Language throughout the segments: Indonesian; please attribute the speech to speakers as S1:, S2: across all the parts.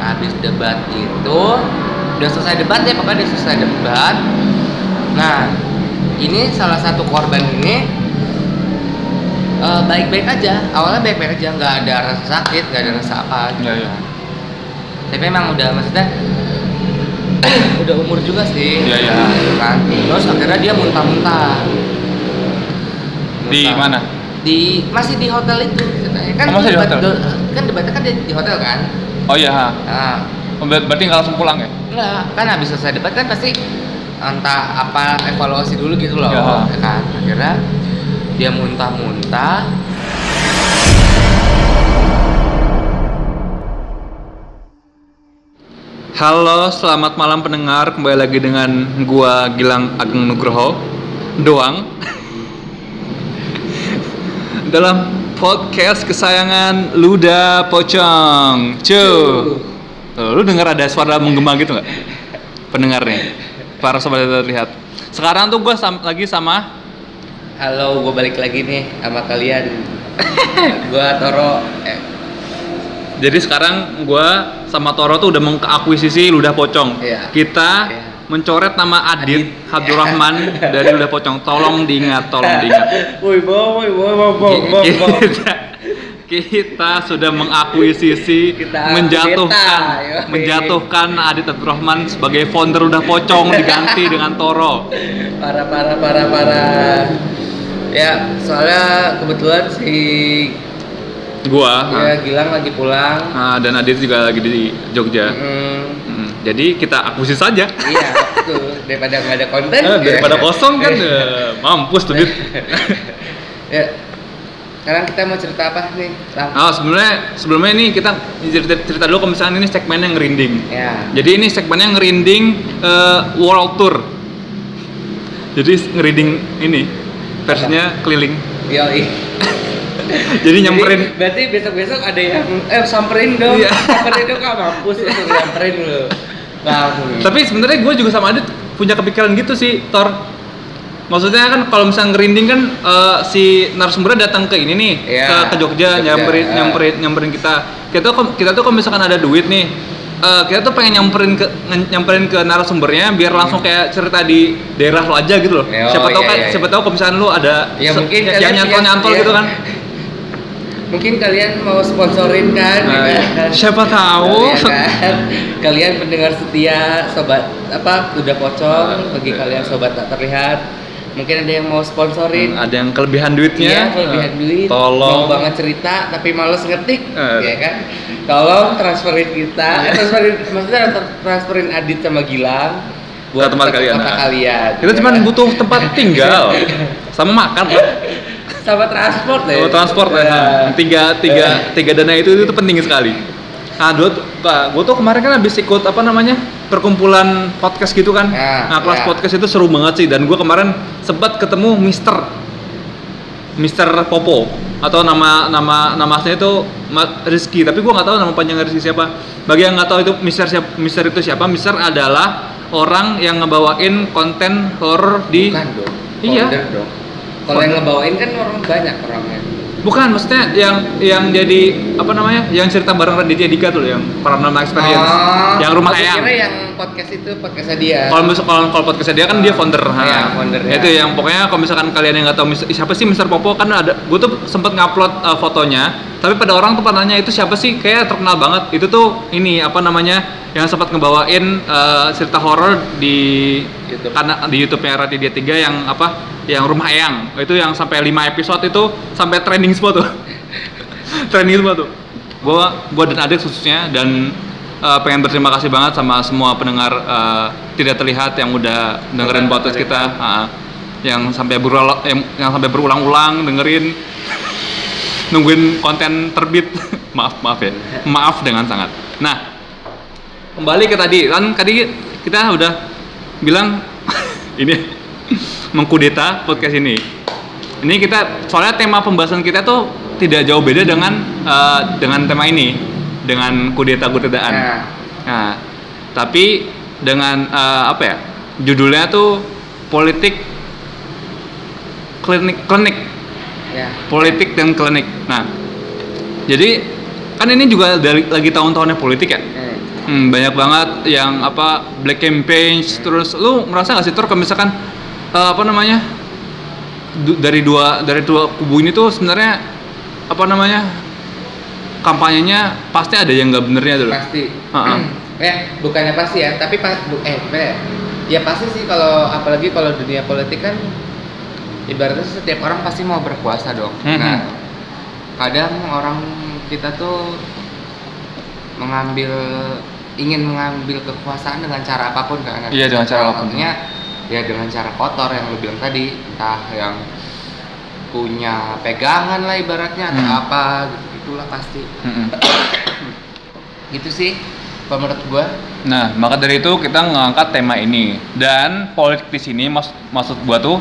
S1: habis debat itu udah selesai debat ya pokoknya udah selesai debat nah ini salah satu korban ini eh, baik-baik aja awalnya baik-baik aja nggak ada rasa sakit nggak ada rasa apa gitu
S2: iya.
S1: kan. tapi emang udah maksudnya udah umur juga sih
S2: Iya, iya.
S1: Nah, gitu kan terus akhirnya dia muntah-muntah
S2: Di mana?
S1: di masih di hotel itu kan
S2: Oh, masih di hotel?
S1: kan debatnya kan di, di hotel kan
S2: Oh iya. ha.
S1: nah
S2: ber- berarti nggak langsung pulang ya?
S1: enggak kan habis selesai debat kan pasti entah apa evaluasi dulu gitu loh
S2: Ya.
S1: ya kan akhirnya dia muntah-muntah
S2: Halo, selamat malam pendengar. Kembali lagi dengan gua Gilang Ageng Nugroho doang. Dalam podcast kesayangan Luda Pocong. Cu. Lu dengar ada suara menggema gitu nggak? Pendengarnya. Para sobat terlihat. Sekarang tuh gua sam- lagi sama
S1: halo gue balik lagi nih sama kalian gua Toro eh,
S2: Jadi sekarang gua sama Toro tuh udah mengakuisisi Ludah Pocong.
S1: Iya.
S2: Kita
S1: Iya.
S2: Mencoret nama Adit,
S1: Adit.
S2: Abdurrahman dari Ludah Pocong. Tolong diingat, tolong diingat.
S1: woi woi bo bo bo bo bo.
S2: kita, sudah mengakuisisi
S1: Kita
S2: menjatuhkan
S1: beta,
S2: menjatuhkan Adit Abdurrahman sebagai founder Ludah Pocong diganti dengan Toro.
S1: parah parah parah parah ya soalnya kebetulan si
S2: Gua
S1: ya Gilang lagi pulang
S2: ah, dan Adit juga lagi di Jogja.
S1: Hmm,
S2: jadi kita akuisisi saja.
S1: iya betul daripada nggak ada konten
S2: Eh, daripada
S1: ya.
S2: kosong kan eh, mampus tuh Dit.
S1: ya sekarang kita mau cerita apa nih Lang?
S2: Oh, sebelumnya sebelumnya ini kita cerita, cerita dulu kalau misalnya ini segmennya ngerinding.
S1: ya
S2: Jadi ini segmennya ngerinding eh, world tour. Jadi ngerinding ini versinya keliling.
S1: yoi
S2: Jadi nyamperin
S1: berarti besok besok ada yang eh samperin dong
S2: Iya.
S1: samperin dong kak mampus suruh nyamperin lu Bang.
S2: Tapi sebenarnya gue juga sama Adit punya kepikiran gitu sih, Tor. Maksudnya kan kalau misalnya ngerinding kan eh, si narasumbernya datang ke ini nih,
S1: Iya,
S2: ke, ke Jogja,
S1: Jogja,
S2: nyamperin
S1: ya.
S2: nyamperin nyamperin kita. Kita tuh kita tuh kalau misalkan ada duit nih, eh, kita tuh pengen nyamperin ke nyamperin ke narasumbernya biar langsung kayak cerita di daerah lo aja gitu loh.
S1: Oh,
S2: siapa tahu
S1: iya,
S2: kan,
S1: iya,
S2: siapa
S1: iya.
S2: tahu kalau misalkan lu ada
S1: Ya,
S2: se-
S1: mungkin
S2: yang
S1: kalian
S2: nyantol nyantol
S1: punya-
S2: gitu
S1: iya.
S2: kan.
S1: mungkin kalian mau sponsorin kan
S2: Nah,
S1: ya kan?
S2: siapa tahu.
S1: Ya kan? kalian pendengar setia sobat apa udah pocong bagi kalian sobat tak terlihat mungkin ada yang mau sponsorin
S2: ada yang kelebihan duitnya.
S1: Iya, kelebihan
S2: eh,
S1: duit.
S2: Tolong.
S1: Mau banget cerita tapi males ngetik,
S2: Eh.
S1: ya kan? Tolong transferin kita, eh, transferin maksudnya tra- transferin Adit sama Gilang
S2: Ke tempat kalian,
S1: kota
S2: nah.
S1: kalian.
S2: Kita
S1: ya
S2: cuma
S1: kan?
S2: butuh tempat tinggal sama makan lah.
S1: Sama transport ya.
S2: Sama transport ya. Tiga, tiga, tiga dana itu itu penting sekali. Nah, dua, gue tuh kemarin kan habis ikut apa namanya perkumpulan podcast gitu kan.
S1: Ya,
S2: nah, kelas
S1: ya.
S2: podcast itu seru banget sih. Dan gue kemarin sempat ketemu Mister, Mister Popo atau nama nama nama aslinya itu Rizky. Tapi gue nggak tahu nama panjang Rizky siapa. Bagi yang nggak tahu itu Mister siapa, Mister itu siapa? Mister adalah orang yang ngebawain konten horror di
S1: Bukan dong.
S2: Iya.
S1: Dong. Kalau yang ngebawain kan orang banyak orangnya.
S2: Bukan, maksudnya yang yang jadi apa namanya? Yang cerita bareng Raditya Dika tuh loh, yang Paranormal Experience.
S1: Oh,
S2: yang rumah Eyang.
S1: Kira yang podcast itu podcastnya dia.
S2: Kalau kalau kalau podcast dia kan dia founder.
S1: Iya,
S2: Ha.
S1: foundernya.
S2: Itu yang pokoknya kalau misalkan kalian yang nggak tahu siapa sih Mr. Popo kan ada gue tuh sempet ngupload uh, fotonya, tapi pada orang tuh nanya itu siapa sih? Kayak terkenal banget. Itu tuh ini apa namanya? Yang sempat ngebawain uh, cerita horor di
S1: YouTube.
S2: karena di YouTube-nya Raditya 3 yang apa? Yang Rumah Eyang. Itu yang sampai 5 episode itu sampai trending semua tuh. trending semua tuh. Gua gua dan adik khususnya dan uh, pengen berterima kasih banget sama semua pendengar uh, tidak terlihat yang udah dengerin podcast kita. Uh, yang sampai berulang yang, yang sampai berulang-ulang dengerin. Nungguin konten terbit. Maaf maaf ya. Maaf dengan sangat. Nah kembali ke tadi. Kan tadi kita udah bilang ini mengkudeta podcast ini. Ini kita soalnya tema pembahasan kita tuh tidak jauh beda dengan eh, dengan tema ini dengan kudeta kudetaan
S1: Nah,
S2: nah tapi dengan eh, apa ya judulnya tuh politik klinik klinik.
S1: Ya.
S2: politik dan klinik. Nah jadi kan ini juga dari lagi tahun-tahunnya politik ya?
S1: Hmm.
S2: Hmm, banyak banget yang apa black campaigns terus lu merasa nggak sih tur kalau misalkan eh, apa namanya du- dari dua dari dua kubu ini tuh sebenarnya apa namanya kampanyenya pasti ada yang nggak benernya dulu.
S1: pasti
S2: Ha-ha.
S1: eh bukannya pasti ya tapi pas bu- eh apa ya ya pasti sih kalau apalagi kalau dunia politik kan ibaratnya setiap orang pasti mau berkuasa dong
S2: Mhm.
S1: nah kadang orang kita tuh mengambil ingin mengambil kekuasaan dengan cara apa pun kan
S2: Iya, dengan cara
S1: Salah
S2: apa pun.
S1: satunya ya dengan cara kotor yang lu bilang tadi entah yang punya pegangan lah ibaratnya atau
S2: Hmm.
S1: apa gitu itulah pasti
S2: Mm-mm.
S1: gitu sih menurut gua
S2: Nah, maka dari itu kita ngangkat tema ini dan politik di sini maksud maksud gua tuh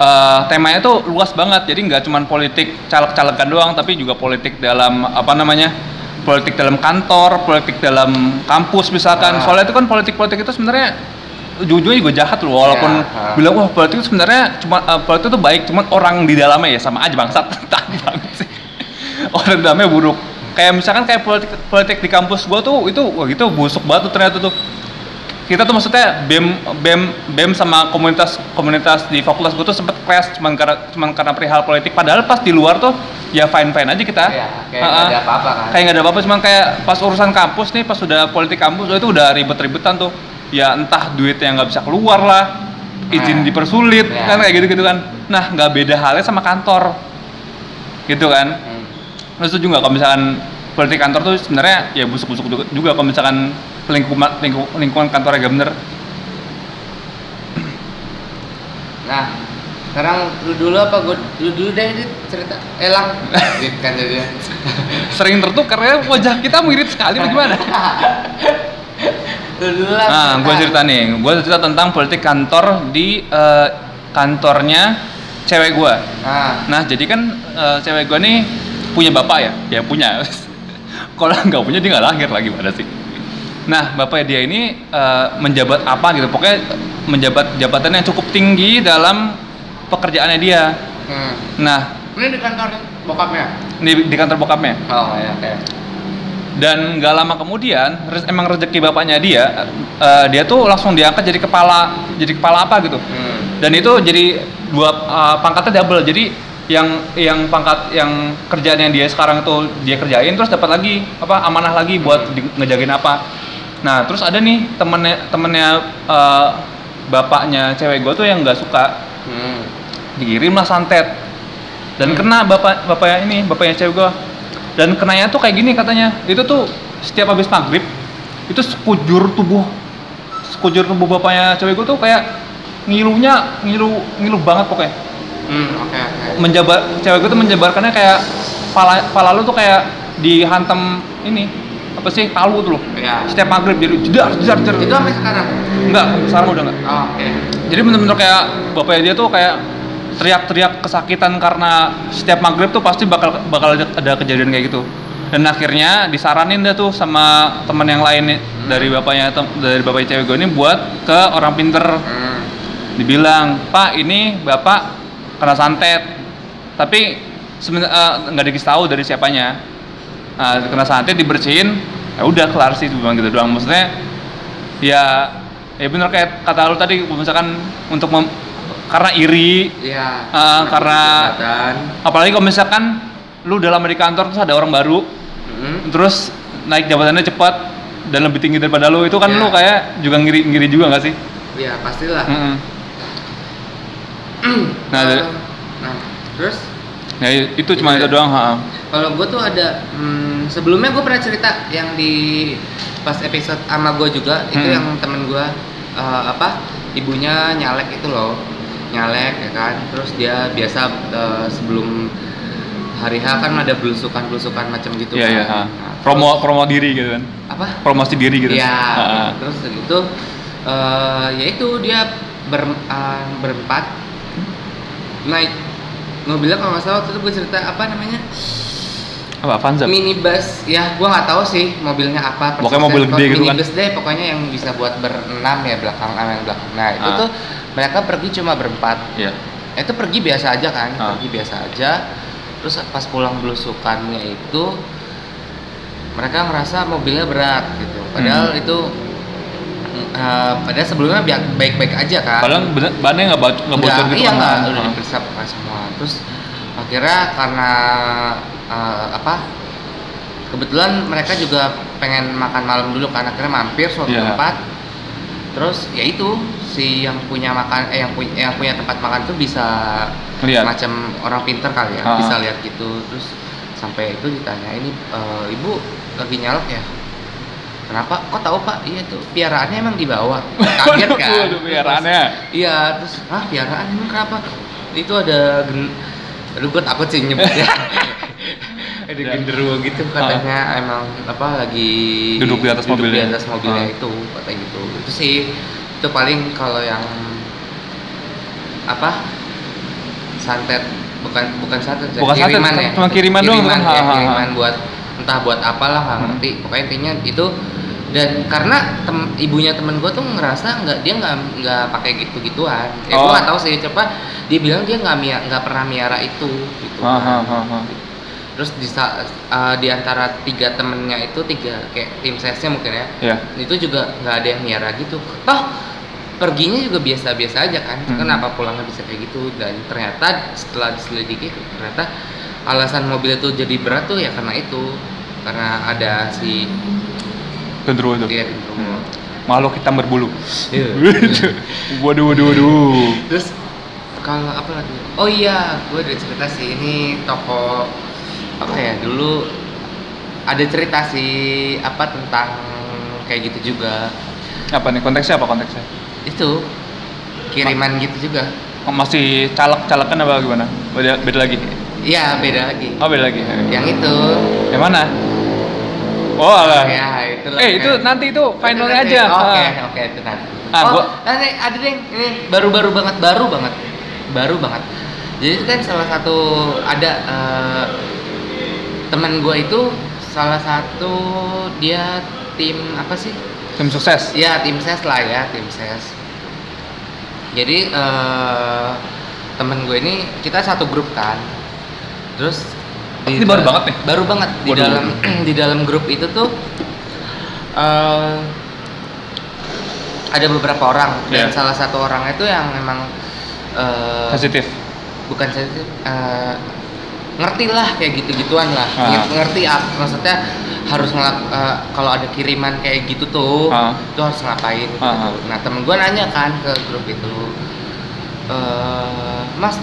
S2: eh, temanya tuh luas banget. Jadi nggak cuman politik caleg-calegan doang, tapi juga politik dalam apa namanya? politik dalam kantor, politik dalam kampus misalkan.
S1: Ah.
S2: Soalnya itu kan politik-politik itu sebenarnya ujung-ujungnya juga jahat loh walaupun
S1: Ya, ah.
S2: bilang wah politik itu sebenarnya cuma eh, politik itu baik cuman orang di dalamnya ya sama aja bangsat. Tahu banget sih. Orang di dalamnya buruk. Kayak misalkan kayak politik politik di kampus gua tuh itu wah gitu busuk banget tuh ternyata tuh. Kita tuh maksudnya bem bem bem sama komunitas komunitas di fakultas gua tuh sempet clash cuman karena cuman karena perihal politik. Padahal pas di luar tuh ya fine fine aja kita.
S1: Ya kayak nggak ada apa-apa kan.
S2: Kayak nggak ada apa-apa cuman kayak pas urusan kampus nih pas sudah politik kampus itu udah ribet-ribetan tuh ya entah duitnya nggak bisa keluar lah izin
S1: Nah.
S2: dipersulit
S1: Ya.
S2: kan kayak gitu-gitu kan. Nah nggak beda halnya sama kantor. Gitu kan.
S1: Hmm.
S2: Setuju nggak kalau misalkan politik kantor tuh sebenarnya ya busuk-busuk juga, juga kalau misalkan lingkungan lingku- lingkungan kantornya gak bener?
S1: Nah sekarang lu dulu apa gua lu dulu deh Dit, cerita. Elang gitu kan jadi.
S2: Sering tertukar ya wajah kita mirip sekali bagaimana nah gue cerita nih. Gue cerita tentang politik kantor di eh, kantornya cewek gue
S1: nah
S2: nah jadi kan eh, cewek gue nih punya bapak ya? Ya punya. Kalau nggak punya dia nggak lahir lagi pada sih? Nah bapaknya dia ini eh, menjabat apa gitu? Pokoknya menjabat jabatan yang cukup tinggi dalam pekerjaannya dia.
S1: Hmm.
S2: nah.
S1: Ini di kantor bokapnya?
S2: Di, di kantor bokapnya.
S1: Oh ya oke
S2: dan nggak lama kemudian emang rezeki bapaknya dia eh, dia tuh langsung diangkat jadi kepala jadi kepala apa gitu.
S1: Hmm.
S2: dan itu jadi dua uh, pangkatnya double. Jadi yang yang pangkat yang kerjaan yang dia sekarang itu dia kerjain terus dapat lagi apa amanah lagi buat di, ngejagain apa. Nah terus ada nih temennya temennya uh, bapaknya cewek gue tuh yang nggak suka.
S1: Hmm.
S2: dikirim lah santet. Dan
S1: Hmm.
S2: kena bapak bapaknya ini bapaknya cewek gue dan kenanya tuh kayak gini katanya. Itu tuh setiap habis maghrib itu sekujur tubuh sekujur tubuh bapaknya cewek gue tuh kayak ngilunya ngilu ngilu banget pokoknya.
S1: Hmm oke oke.
S2: Menjabar cewek gue tuh menjabarkannya kayak pala pala lu tuh kayak dihantam ini apa sih palu tuh loh.
S1: Ya
S2: setiap maghrib jadi jedar jedar jedar.
S1: Itu sampai sekarang?
S2: Enggak sekarang udah enggak.
S1: Oh, oke.
S2: Jadi bener-bener kayak bapaknya dia tuh kayak teriak-teriak kesakitan karena setiap maghrib tuh pasti bakal bakal ada, kejadian kayak gitu. Dan akhirnya disaranin dah tuh sama teman yang lain dari bapaknya tem- dari bapaknya cewek gue ini buat ke orang pinter.
S1: Hmm.
S2: dibilang pak ini bapak kena santet. Tapi sebenarnya nggak dikasih tahu dari siapanya. Nah, kena santet dibersihin ya udah kelar sih cuma gitu doang. Maksudnya ya ya bener kayak kata lu tadi misalkan untuk mem- karena iri
S1: ya
S2: Ah, karena-
S1: Kesehatan.
S2: apalagi kalau misalkan lu udah lama di kantor terus ada orang baru
S1: Hmm.
S2: terus naik jabatannya cepat dan lebih tinggi daripada lu itu kan
S1: Ya.
S2: lu kayak juga ngiri ngiri juga nggak sih
S1: ya pastilah
S2: Mm-mm. nah, dari-
S1: nah terus
S2: ya itu cuma
S1: Itu
S2: itu doang ha.
S1: Kalau gue tuh ada hmm, sebelumnya gue pernah cerita yang di pas episode sama gue juga itu
S2: Hmm.
S1: yang temen gue eh, apa ibunya nyalek itu loh nyalek ya kan terus dia biasa eh, sebelum hari H kan ada belusukan belusukan macam gitu
S2: Iya
S1: kan.
S2: ha.
S1: Nah,
S2: Promo promo diri gitu kan.
S1: apa
S2: Promosi diri gitu.
S1: Iya,
S2: Ha.
S1: terus gitu eh ya itu dia ber, eh, berempat naik mobilnya kalau nggak salah waktu itu gue cerita apa namanya
S2: Apa Avanza?
S1: minibus ya gua nggak tahu sih mobilnya apa
S2: Pokoknya mobil gede gitu kan?
S1: minibus deh pokoknya yang bisa buat berenam ya belakang yang belakang nah itu
S2: Ah.
S1: tuh mereka pergi cuma berempat
S2: Iya.
S1: itu pergi biasa aja kan
S2: Ah.
S1: pergi biasa aja terus pas pulang belusukannya itu mereka ngerasa mobilnya berat gitu padahal itu eh, padahal sebelumnya baik-baik aja kan
S2: Padahal bener, bannya nggak bocor, gitu
S1: iya
S2: kan?
S1: nggak udah
S2: Ah.
S1: diperiksa pakai semua terus akhirnya karena eh, apa kebetulan mereka juga pengen makan malam dulu kan akhirnya mampir suatu
S2: Iya.
S1: tempat terus ya itu si yang punya makan eh yang punya yang punya tempat makan tuh bisa
S2: Lihat.
S1: macam orang pinter kali ya
S2: Ah.
S1: bisa lihat gitu terus sampai itu ditanya ini eh, ibu lagi nyalok ya kenapa kok tahu pak iya tuh piaraannya emang dibawa kaget kan
S2: Waduh, piaraannya.
S1: Iya, terus ah piaraan emang kenapa? Itu ada gen Aduh gue takut sih nyebutnya Ada
S2: Ya.
S1: genderuwo gitu katanya emang apa lagi
S2: Duduk di atas mobilnya.
S1: di atas mobilnya
S2: Ah.
S1: itu kata gitu Itu sih itu paling kalau yang apa santet bukan bukan santet ya,
S2: Bukan santet,
S1: kiriman ya
S2: cuma kiriman doang
S1: kiriman,
S2: kan?
S1: ya,
S2: Ha, ha, ha.
S1: kiriman buat entah buat apalah nggak
S2: Hmm.
S1: ngerti pokoknya intinya itu dan karena tem- ibunya temen gue tuh ngerasa nggak dia nggak nggak pakai gitu gituan ya gue
S2: Oh.
S1: nggak tahu sih coba dia bilang dia nggak nggak pernah miara itu gitu
S2: Ah, ah, ah, ah.
S1: Terus di eh, di antara tiga temennya itu tiga kayak tim sesnya mungkin ya
S2: Iya.
S1: itu juga nggak ada yang miara gitu toh perginya juga biasa-biasa aja kan
S2: Hmm.
S1: kenapa pulangnya bisa kayak gitu dan ternyata setelah diselidiki ternyata alasan mobil itu jadi berat tuh ya karena itu karena ada si
S2: Gendruwo itu.
S1: dia gitu.
S2: Makhluk hitam berbulu.
S1: Iya.
S2: waduh, waduh, waduh.
S1: terus kalau apa lagi oh iya gue ada cerita sih ini toko apa ya dulu ada cerita sih apa tentang kayak gitu juga
S2: Apa nih konteksnya apa konteksnya?
S1: itu kiriman gitu juga
S2: Oh, masih calak-calakan apa gimana? Beda, beda lagi.
S1: iya beda lagi
S2: Oh, beda lagi.
S1: yang itu
S2: Yang mana? Oh, alah.
S1: ya itu
S2: Eh, itu nanti itu finalnya aja.
S1: oke
S2: Ah.
S1: oke itu nanti
S2: Ah,
S1: oh
S2: gua-
S1: nanti ada deh ini baru-baru banget baru banget baru banget jadi itu kan salah satu ada eh, teman gue itu salah satu dia tim apa sih
S2: Tim sukses.
S1: ya tim ses lah ya tim ses jadi eh, temen gue ini kita satu grup kan terus
S2: Ini baru banget nih?
S1: baru banget di
S2: Waduh.
S1: dalam di dalam grup itu tuh eh, ada beberapa orang dan
S2: Iya.
S1: salah satu orang itu yang memang eh,
S2: Sensitif.
S1: bukan sensitif eh, ngerti lah kayak gitu-gituan lah
S2: Ah.
S1: Ngerti- ah, maksudnya harus ngelak eh, kalau ada kiriman kayak gitu tuh
S2: Ah.
S1: itu harus ngapain gitu.
S2: Ah.
S1: nah temen gue nanya kan ke grup itu eh mas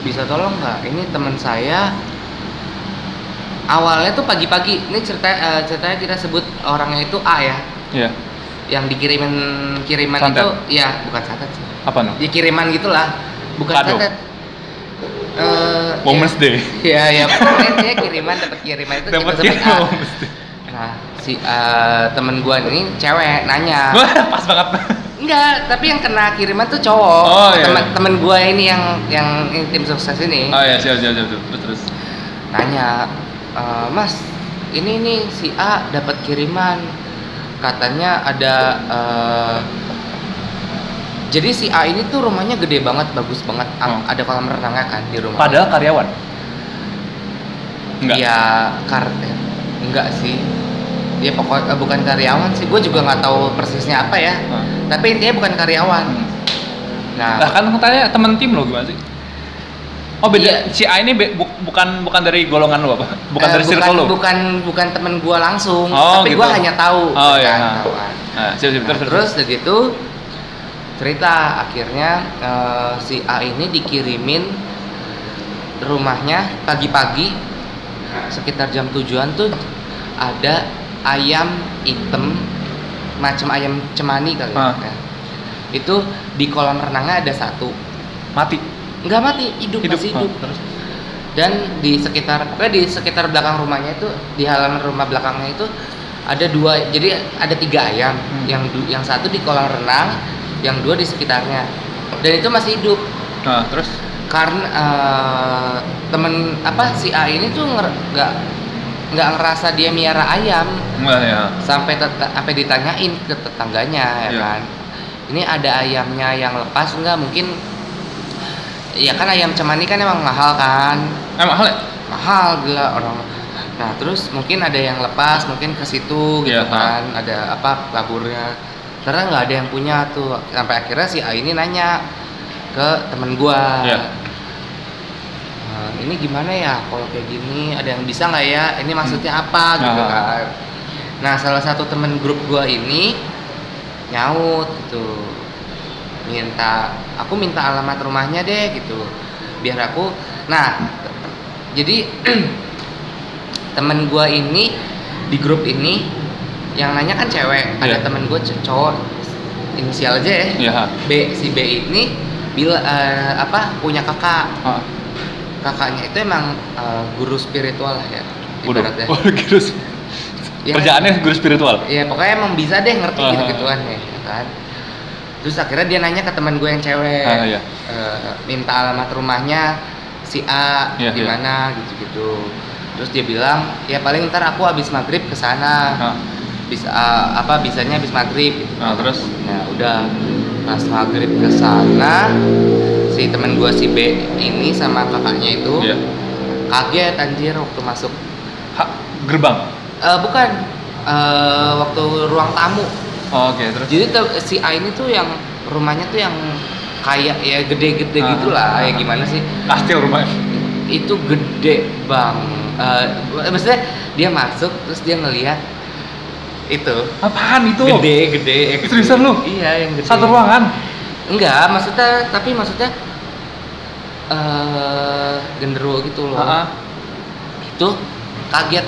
S1: bisa tolong nggak ini teman saya awalnya tuh pagi-pagi ini cerita eh, ceritanya kita sebut orangnya itu A ya
S2: Iya.
S1: yang dikirimin kiriman
S2: Santet.
S1: itu ya bukan santet sih
S2: Apa no?
S1: ya kiriman gitulah bukan
S2: Kado.
S1: santet Eh,
S2: Women's
S1: ya,
S2: Day.
S1: ya ya pokoknya dia kiriman dapat kiriman itu
S2: Dapat kiriman Day.
S1: nah si eh, temen gua ini cewek nanya
S2: Wah, pas banget.
S1: enggak tapi yang kena kiriman tuh cowok
S2: Oh, iya.
S1: temen temen gua ini yang yang ini tim sukses ini
S2: Oh ya, siap siap siap. Terus terus.
S1: nanya "E, mas ini nih si A dapat kiriman katanya ada eh, jadi si A ini tuh rumahnya gede banget bagus banget
S2: Oh.
S1: ada kolam renangnya kan di rumah
S2: Padahal karyawan. Enggak.
S1: ya kar enggak sih dia pokok eh, bukan karyawan sih gue juga nggak tahu persisnya apa ya
S2: Ah.
S1: tapi intinya bukan karyawan
S2: Hmm.
S1: nah
S2: Lah kan katanya teman tim lo gimana sih? Oh beda.
S1: Iya.
S2: Si A ini be- bu- bukan bukan dari golongan lo apa? Bukan
S1: Eh,
S2: dari circle
S1: bukan,
S2: lo.
S1: bukan bukan temen gue langsung
S2: Oh,
S1: tapi
S2: gitu.
S1: gue hanya tahu
S2: Oh, iya.
S1: kan.
S2: Nah, siap siap
S1: Nah,
S2: terus
S1: terus gitu cerita akhirnya eh, si A ini dikirimin rumahnya pagi-pagi sekitar jam tujuan tuh ada ayam hitam macam ayam cemani kali
S2: Ah.
S1: ya. itu di kolam renangnya ada satu
S2: mati.
S1: nggak mati hidup,
S2: Hidup.
S1: masih
S2: Ah,
S1: hidup
S2: terus.
S1: dan di sekitar pokoknya di sekitar belakang rumahnya itu di halaman rumah belakangnya itu ada dua jadi ada tiga ayam
S2: Hmm.
S1: yang yang satu di kolam renang yang dua di sekitarnya. Dan itu masih hidup.
S2: Nah, terus?
S1: Karena eh, temen apa si A ini tuh nggak nggak ngerasa dia miara ayam.
S2: Enggak ya.
S1: sampai sampai ditanyain ke tetangganya ya
S2: Iya.
S1: kan. Ini ada ayamnya yang lepas nggak? Mungkin ya kan ayam cemani kan emang mahal kan?
S2: Eh mahal ya?
S1: mahal gila orang. Nah terus mungkin ada yang lepas mungkin ke situ gitu
S2: Iya,
S1: kan. Ada apa kaburnya karena nggak ada yang punya tuh. Sampai akhirnya si A ini nanya ke temen gua.
S2: Iya.
S1: "Eh, ini gimana ya kalau kayak gini? Ada yang bisa nggak ya? Ini maksudnya apa? Gitu
S2: Ah.
S1: kan. Nah salah satu temen grup gua ini nyaut gitu. Minta aku minta alamat rumahnya deh gitu. Biar aku nah jadi temen gua ini di grup ini yang nanya kan cewek ada
S2: Iya.
S1: temen gua c- cowok inisial aja ya
S2: Iya.
S1: B si B ini bila eh, apa punya kakak
S2: Ah,
S1: kakaknya itu emang eh, guru spiritual lah ya ibaratnya
S2: Oh, guru.
S1: Ya,
S2: Kerjaannya guru spiritual.
S1: ya pokoknya emang bisa deh ngerti
S2: Ah.
S1: gitu gituan ya kan terus akhirnya dia nanya ke teman gue yang cewek
S2: Ah, iya.
S1: eh, minta alamat rumahnya si A
S2: Iya,
S1: di
S2: iya.
S1: mana gitu-gitu terus dia bilang ya paling ntar aku habis maghrib ke sana
S2: Ah,
S1: bisa eh, apa bisanya habis maghrib gitu.
S2: Ah, terus?
S1: ya udah pas maghrib ke sana si teman gue si B ini sama kakaknya itu
S2: Iya.
S1: kaget anjir waktu masuk
S2: Ha, gerbang.
S1: Eh, bukan eh, waktu ruang tamu
S2: Oh, Oke, terus.
S1: jadi si A ini tuh yang rumahnya tuh yang kayak ya gede-gede
S2: Ah,
S1: gitulah
S2: ah,
S1: ya gimana sih
S2: Kastil rumahnya.
S1: itu gede bang Eh, maksudnya dia masuk terus dia ngelihat itu
S2: Apaan itu?
S1: gede gede ya gede.
S2: Seriusan lu?
S1: iya yang gede
S2: Satu ruangan.
S1: enggak maksudnya tapi maksudnya eh genderuwo gitu loh
S2: Ah, ah.
S1: itu kaget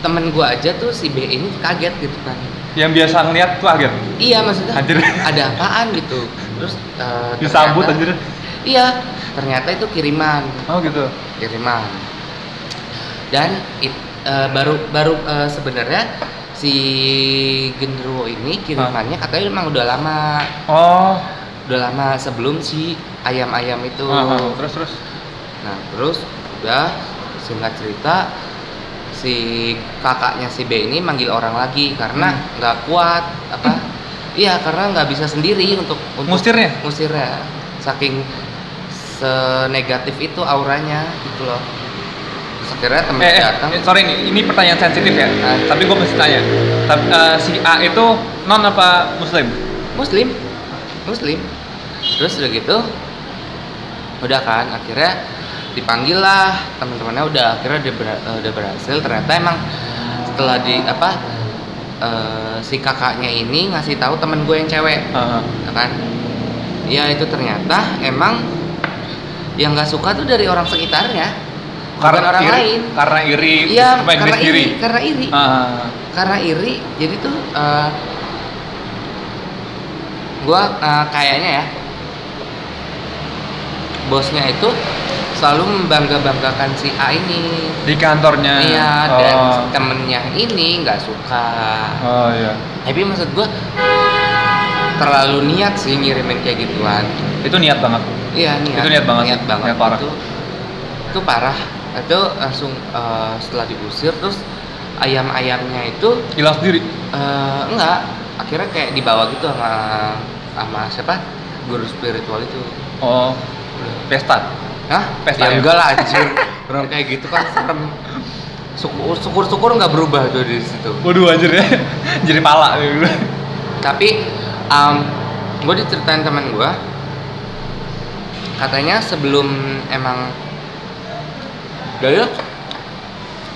S1: temen gua aja tuh si B ini kaget gitu kan
S2: Yang biasa ngeliat tuh kaget.
S1: iya maksudnya
S2: Anjir.
S1: ada apaan gitu terus eh,
S2: Disambut
S1: ternyata-
S2: anjir.
S1: iya ternyata itu kiriman
S2: Oh gitu.
S1: kiriman dan it- eh, baru baru eh, sebenarnya si genderuwo ini kirimannya katanya emang udah lama
S2: Oh.
S1: udah lama sebelum si ayam-ayam itu
S2: Ah, ah. Terus terus.
S1: nah terus udah singkat cerita si kakaknya si B ini manggil orang lagi karena
S2: Hmm.
S1: nggak kuat apa iya karena nggak bisa sendiri untuk untuk
S2: Ngusirnya?
S1: ngusirnya saking senegatif itu auranya gitu loh akhirnya temen
S2: Eh, eh,
S1: datang
S2: eh, sorry nih, ini pertanyaan sensitif ya.
S1: Ah.
S2: Tapi gue mesti tanya. Tapi eh, si A itu non apa muslim?
S1: muslim muslim terus udah gitu udah kan akhirnya dipanggil lah teman-temannya udah akhirnya udah, ber- eh, udah berhasil ternyata emang setelah di apa eh, si kakaknya ini ngasih tahu temen gue yang cewek
S2: Ah, ah.
S1: ya kan ya itu ternyata emang yang nggak suka tuh dari orang sekitarnya bukan orang
S2: iri,
S1: lain
S2: Karena iri.
S1: iya
S2: supaya
S1: karena iri
S2: sendiri.
S1: karena iri
S2: Ah,
S1: karena iri jadi tuh eh, gua eh, kayaknya ya bosnya itu selalu membangga-banggakan si A ini
S2: di kantornya.
S1: iya
S2: oh.
S1: dan temennya ini nggak suka
S2: Oh iya.
S1: tapi maksud gua terlalu niat sih ngirimin kayak gituan
S2: Itu niat banget.
S1: iya niat
S2: Itu niat banget
S1: niat banget
S2: niat parah.
S1: itu itu parah itu langsung eh, setelah diusir terus ayam-ayamnya itu
S2: Hilang sendiri.
S1: Eh, enggak akhirnya kayak dibawa gitu sama sama siapa guru spiritual itu
S2: Oh, pesta.
S1: Hah?
S2: Pesta
S1: ya
S2: ya?
S1: enggak lah anjir orang kayak gitu kan serem syukur syukur syukur nggak berubah tuh di situ
S2: Waduh anjir ya. Jadi pala gitu.
S1: tapi um, gue diceritain teman gue katanya sebelum emang dari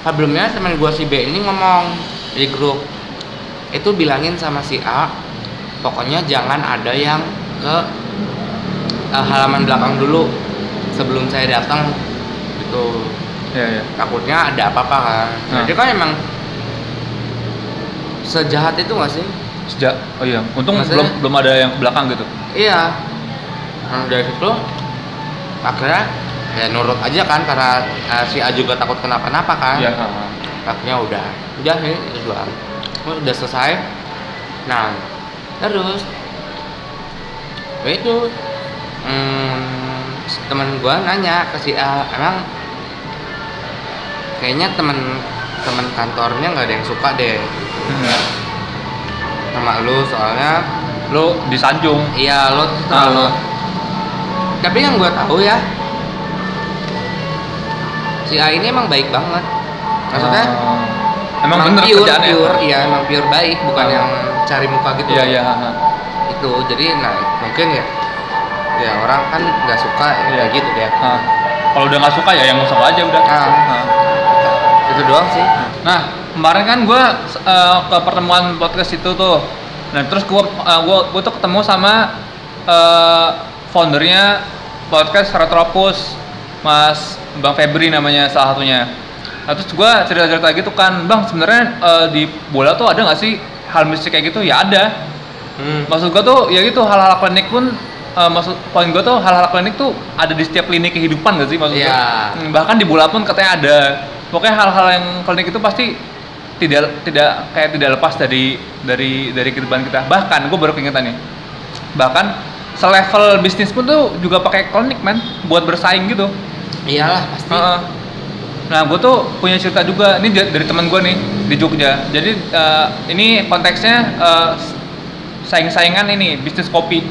S1: sebelumnya teman gue si B ini ngomong di grup itu bilangin sama si A pokoknya jangan ada yang ke eh, halaman belakang dulu sebelum saya datang gitu
S2: Iya, iya.
S1: takutnya ada apa-apa kan
S2: Nah.
S1: jadi kan emang sejahat itu gak sih
S2: Sejak oh iya, untung
S1: Maksudnya?
S2: belum belum ada yang belakang gitu.
S1: Iya. Nah, dari situ akhirnya ya nurut aja kan karena eh, si A juga takut kenapa-napa kan.
S2: Ah.
S1: Akhirnya udah, udah ini udah, udah selesai. Nah, terus ya itu hmm, teman gua nanya ke si A emang kayaknya temen temen kantornya nggak ada yang suka deh
S2: Hmm.
S1: sama lu soalnya
S2: Lu disanjung.
S1: Iya lo tuh terlalu.
S2: Ah.
S1: Tapi yang gue tahu ya, si A ini emang baik banget. maksudnya
S2: Oh. emang, bener
S1: pure,
S2: kerjaan
S1: pure, iya emang pure baik bukan yang cari muka gitu
S2: Iya iya.
S1: itu jadi nah mungkin ya ya orang kan nggak suka ya,
S2: Iya.
S1: gitu ya.
S2: Kalau udah nggak suka ya yang suka aja udah.
S1: Ah.
S2: Ha.
S1: itu doang sih
S2: Nah, kemarin kan gue ke pertemuan podcast itu tuh. Nah, terus gue gua, gua tuh ketemu sama eh, foundernya podcast Retropus, Mas Bang Febri namanya salah satunya. Nah, terus gue cerita-cerita gitu kan, Bang sebenarnya eh, di bola tuh ada nggak sih hal mistik kayak gitu? Ya ada.
S1: hmm.
S2: Maksud gue tuh ya gitu hal-hal klinik pun eh, maksud poin gue tuh hal-hal klinik tuh ada di setiap lini kehidupan gak sih maksud gua?
S1: Iya.
S2: Hmm, bahkan di bola pun katanya ada pokoknya hal-hal yang klinik itu pasti tidak tidak kayak tidak lepas dari dari dari kehidupan kita bahkan gue baru keingetan nih bahkan selevel bisnis pun tuh juga pakai klinik man buat bersaing gitu
S1: iyalah pasti
S2: Heeh. Nah, gue tuh punya cerita juga. Ini da- dari teman gue nih di Jogja. Jadi eh, ini konteksnya eh, saing-saingan ini bisnis kopi.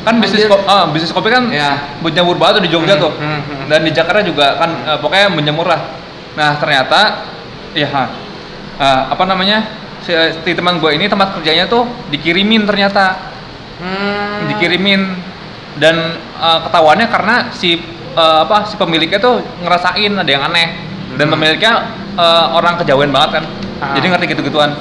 S2: Kan bisnis ko- ah, bisnis kopi kan
S1: Iya.
S2: menjamur banget tuh di Jogja
S1: Hmm,
S2: tuh.
S1: hmm, hmm.
S2: Dan di Jakarta juga kan eh, pokoknya menjamur lah. Nah, ternyata ya eh, apa namanya? Si, si teman gue ini tempat kerjanya tuh dikirimin ternyata
S1: Hmm.
S2: dikirimin dan uh, ketahuannya karena si uh, apa si pemiliknya tuh ngerasain ada yang aneh. Dan
S1: Hmm.
S2: pemiliknya uh, orang kejawen banget kan.
S1: Ah.
S2: jadi ngerti gitu gituan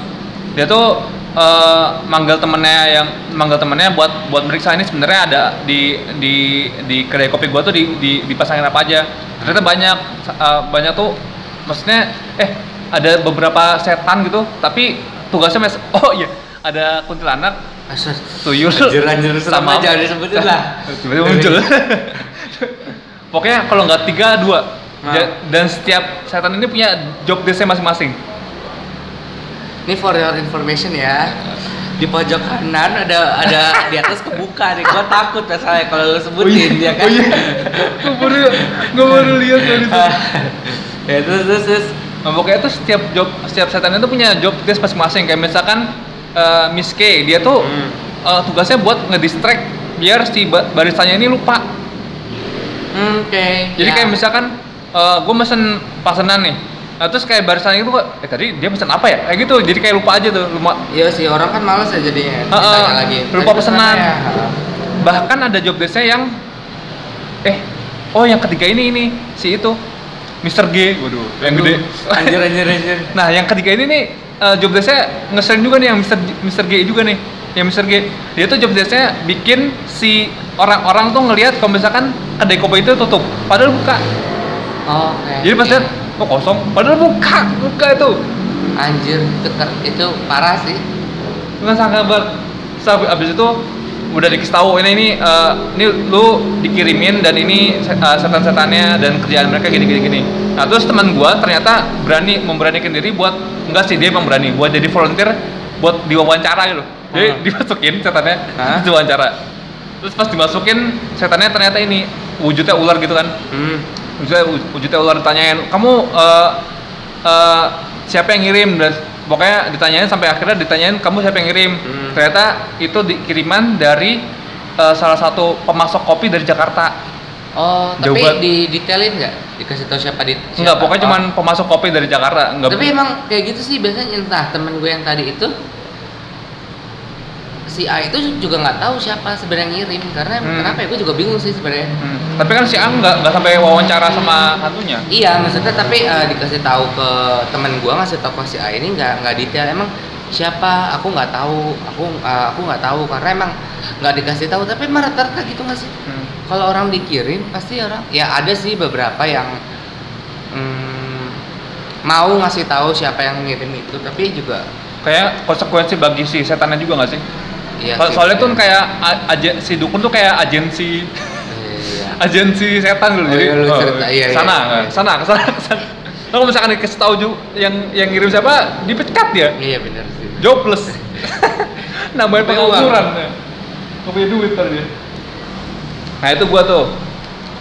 S2: dia tuh uh, manggil temennya yang manggil temennya buat buat meriksa. Ini sebenarnya ada di di di kedai kopi gua tuh di, di dipasangin apa aja. Ternyata banyak uh, banyak tuh maksudnya eh ada beberapa setan gitu. Tapi tugasnya mes oh iya ada kuntilanak. Tuyul.
S1: Anjir, anjir, serem aja, disebutin lah.
S2: muncul pokoknya kalau nggak tiga dua
S1: Nah.
S2: Dan setiap setan ini punya job desk masing-masing
S1: Ini for your information ya. Di pojok kanan ada ada di atas kebuka nih. Gua takut masalahnya kalau lu sebutin ya kan.
S2: oh iya gue baru gue baru lihat kali itu
S1: ya terus terus terus.
S2: nah, pokoknya tuh setiap job setiap setan itu punya job desk masing-masing kayak misalkan eh, Miss K dia tuh
S1: Hmm.
S2: eh, tugasnya buat ngedistract biar si ba- baristanya ini lupa
S1: Hmm, Oke.
S2: Jadi
S1: ya.
S2: kayak misalkan gue mesen pesanan nih, nah, terus kayak barisan itu kok, eh tadi dia pesan apa ya? Kayak gitu, jadi kayak lupa aja tuh. Lupa.
S1: Iya sih orang kan males ya jadinya.
S2: Heeh,
S1: Ditanya lagi.
S2: lupa
S1: pesenannya ya?
S2: Bahkan ada job desk-nya yang, eh, oh yang ketiga ini ini si itu, Mr. G, waduh, yang
S1: Aduh,
S2: gede.
S1: Anjir anjir anjir.
S2: Nah, yang ketiga ini nih eh, job desk-nya ngeselin juga nih yang Mr. G- Mr. G juga nih. Yang Mr. G. Dia tuh job desk-nya bikin si orang-orang tuh ngelihat kalau misalkan kedai kopi itu tutup, padahal buka.
S1: Oke.
S2: Jadi pas lihat, oh kosong, padahal buka, buka itu.
S1: Anjir itu itu parah sih.
S2: Nggak sangka banget. Terus abis, itu udah dikasih tahu ini ini eh, ini lu dikirimin dan ini eh, setan-setannya dan kerjaan mereka gini gini gini. Nah terus teman gua ternyata berani memberanikan diri buat enggak sih dia emang berani buat jadi volunteer buat diwawancara gitu. Jadi
S1: Hmm.
S2: dimasukin setannya diwawancara. Terus pas dimasukin setannya ternyata ini wujudnya ular gitu kan.
S1: Hmm.
S2: Wujudnya, wujudnya ular ditanyain kamu eh, eh, siapa yang ngirim dan pokoknya ditanyain sampai akhirnya ditanyain kamu siapa yang ngirim
S1: Hmm.
S2: ternyata itu dikiriman dari eh, salah satu pemasok kopi dari Jakarta
S1: Oh,
S2: Jauh
S1: tapi
S2: banget.
S1: di detailin nggak? Dikasih tahu siapa di
S2: enggak
S1: siapa?
S2: pokoknya
S1: Oh.
S2: cuman pemasok kopi dari Jakarta enggak
S1: Tapi emang kayak gitu sih biasanya entah temen gue yang tadi itu si A itu juga nggak tahu siapa sebenarnya ngirim karena
S2: Hmm.
S1: kenapa ya? Gue juga bingung sih sebenarnya.
S2: Hmm. tapi kan si Ang nggak nggak sampai wawancara sama hantunya?
S1: Iya maksudnya tapi eh, dikasih tahu ke temen gue ngasih tahu ke si A ini nggak nggak detail. Emang siapa? Aku nggak tahu. Aku eh, aku nggak tahu karena emang nggak dikasih tahu. Tapi emang rata-rata gitu nggak sih?
S2: Hmm.
S1: kalau orang dikirim pasti orang ya ada sih beberapa yang hmm, mau ngasih tahu siapa yang ngirim itu. Tapi juga
S2: kayak konsekuensi bagi si setannya juga nggak sih
S1: Iya
S2: So- soalnya tuh
S1: iya.
S2: kayak a- aja si dukun tuh kayak agensi
S1: Iya.
S2: agensi setan dulu
S1: Oh,
S2: jadi
S1: iya, lu cerita, iya, iya,
S2: sana
S1: iya.
S2: sana ke sana ke sana kalau misalkan dikasih tahu ju- yang yang ngirim siapa dipecat dia
S1: Iya benar sih.
S2: jobless nambahin pengangguran ya Nggak punya duit ntar dia nah itu gua tuh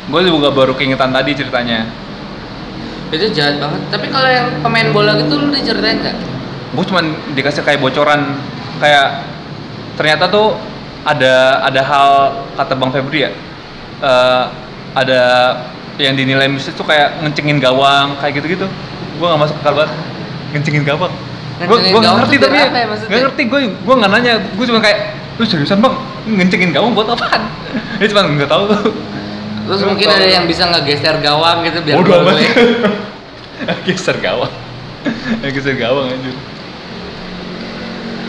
S2: gua juga baru keingetan tadi ceritanya
S1: Itu jahat banget. Tapi kalau yang pemain bola gitu lu diceritain nggak?
S2: gua cuman dikasih kayak bocoran kayak ternyata tuh ada ada hal kata bang Febri ya eh, ada yang dinilai mistis tuh kayak ngencengin gawang kayak gitu-gitu. Gue nggak masuk akal banget. Ngencengin gawang. Gue
S1: Ngencengin
S2: gue nggak
S1: gawang
S2: ngerti tapi ya
S1: ya
S2: nggak ngerti gue gue nggak nanya. Gue cuma kayak lu seriusan bang? Ngencengin gawang buat apaan? Dia cuma nggak tahu.
S1: Terus mungkin
S2: tahu.
S1: ada yang bisa ngegeser gawang gitu biar
S2: bodoh amat.
S1: boleh.
S2: geser gawang. Geser gawang anjir.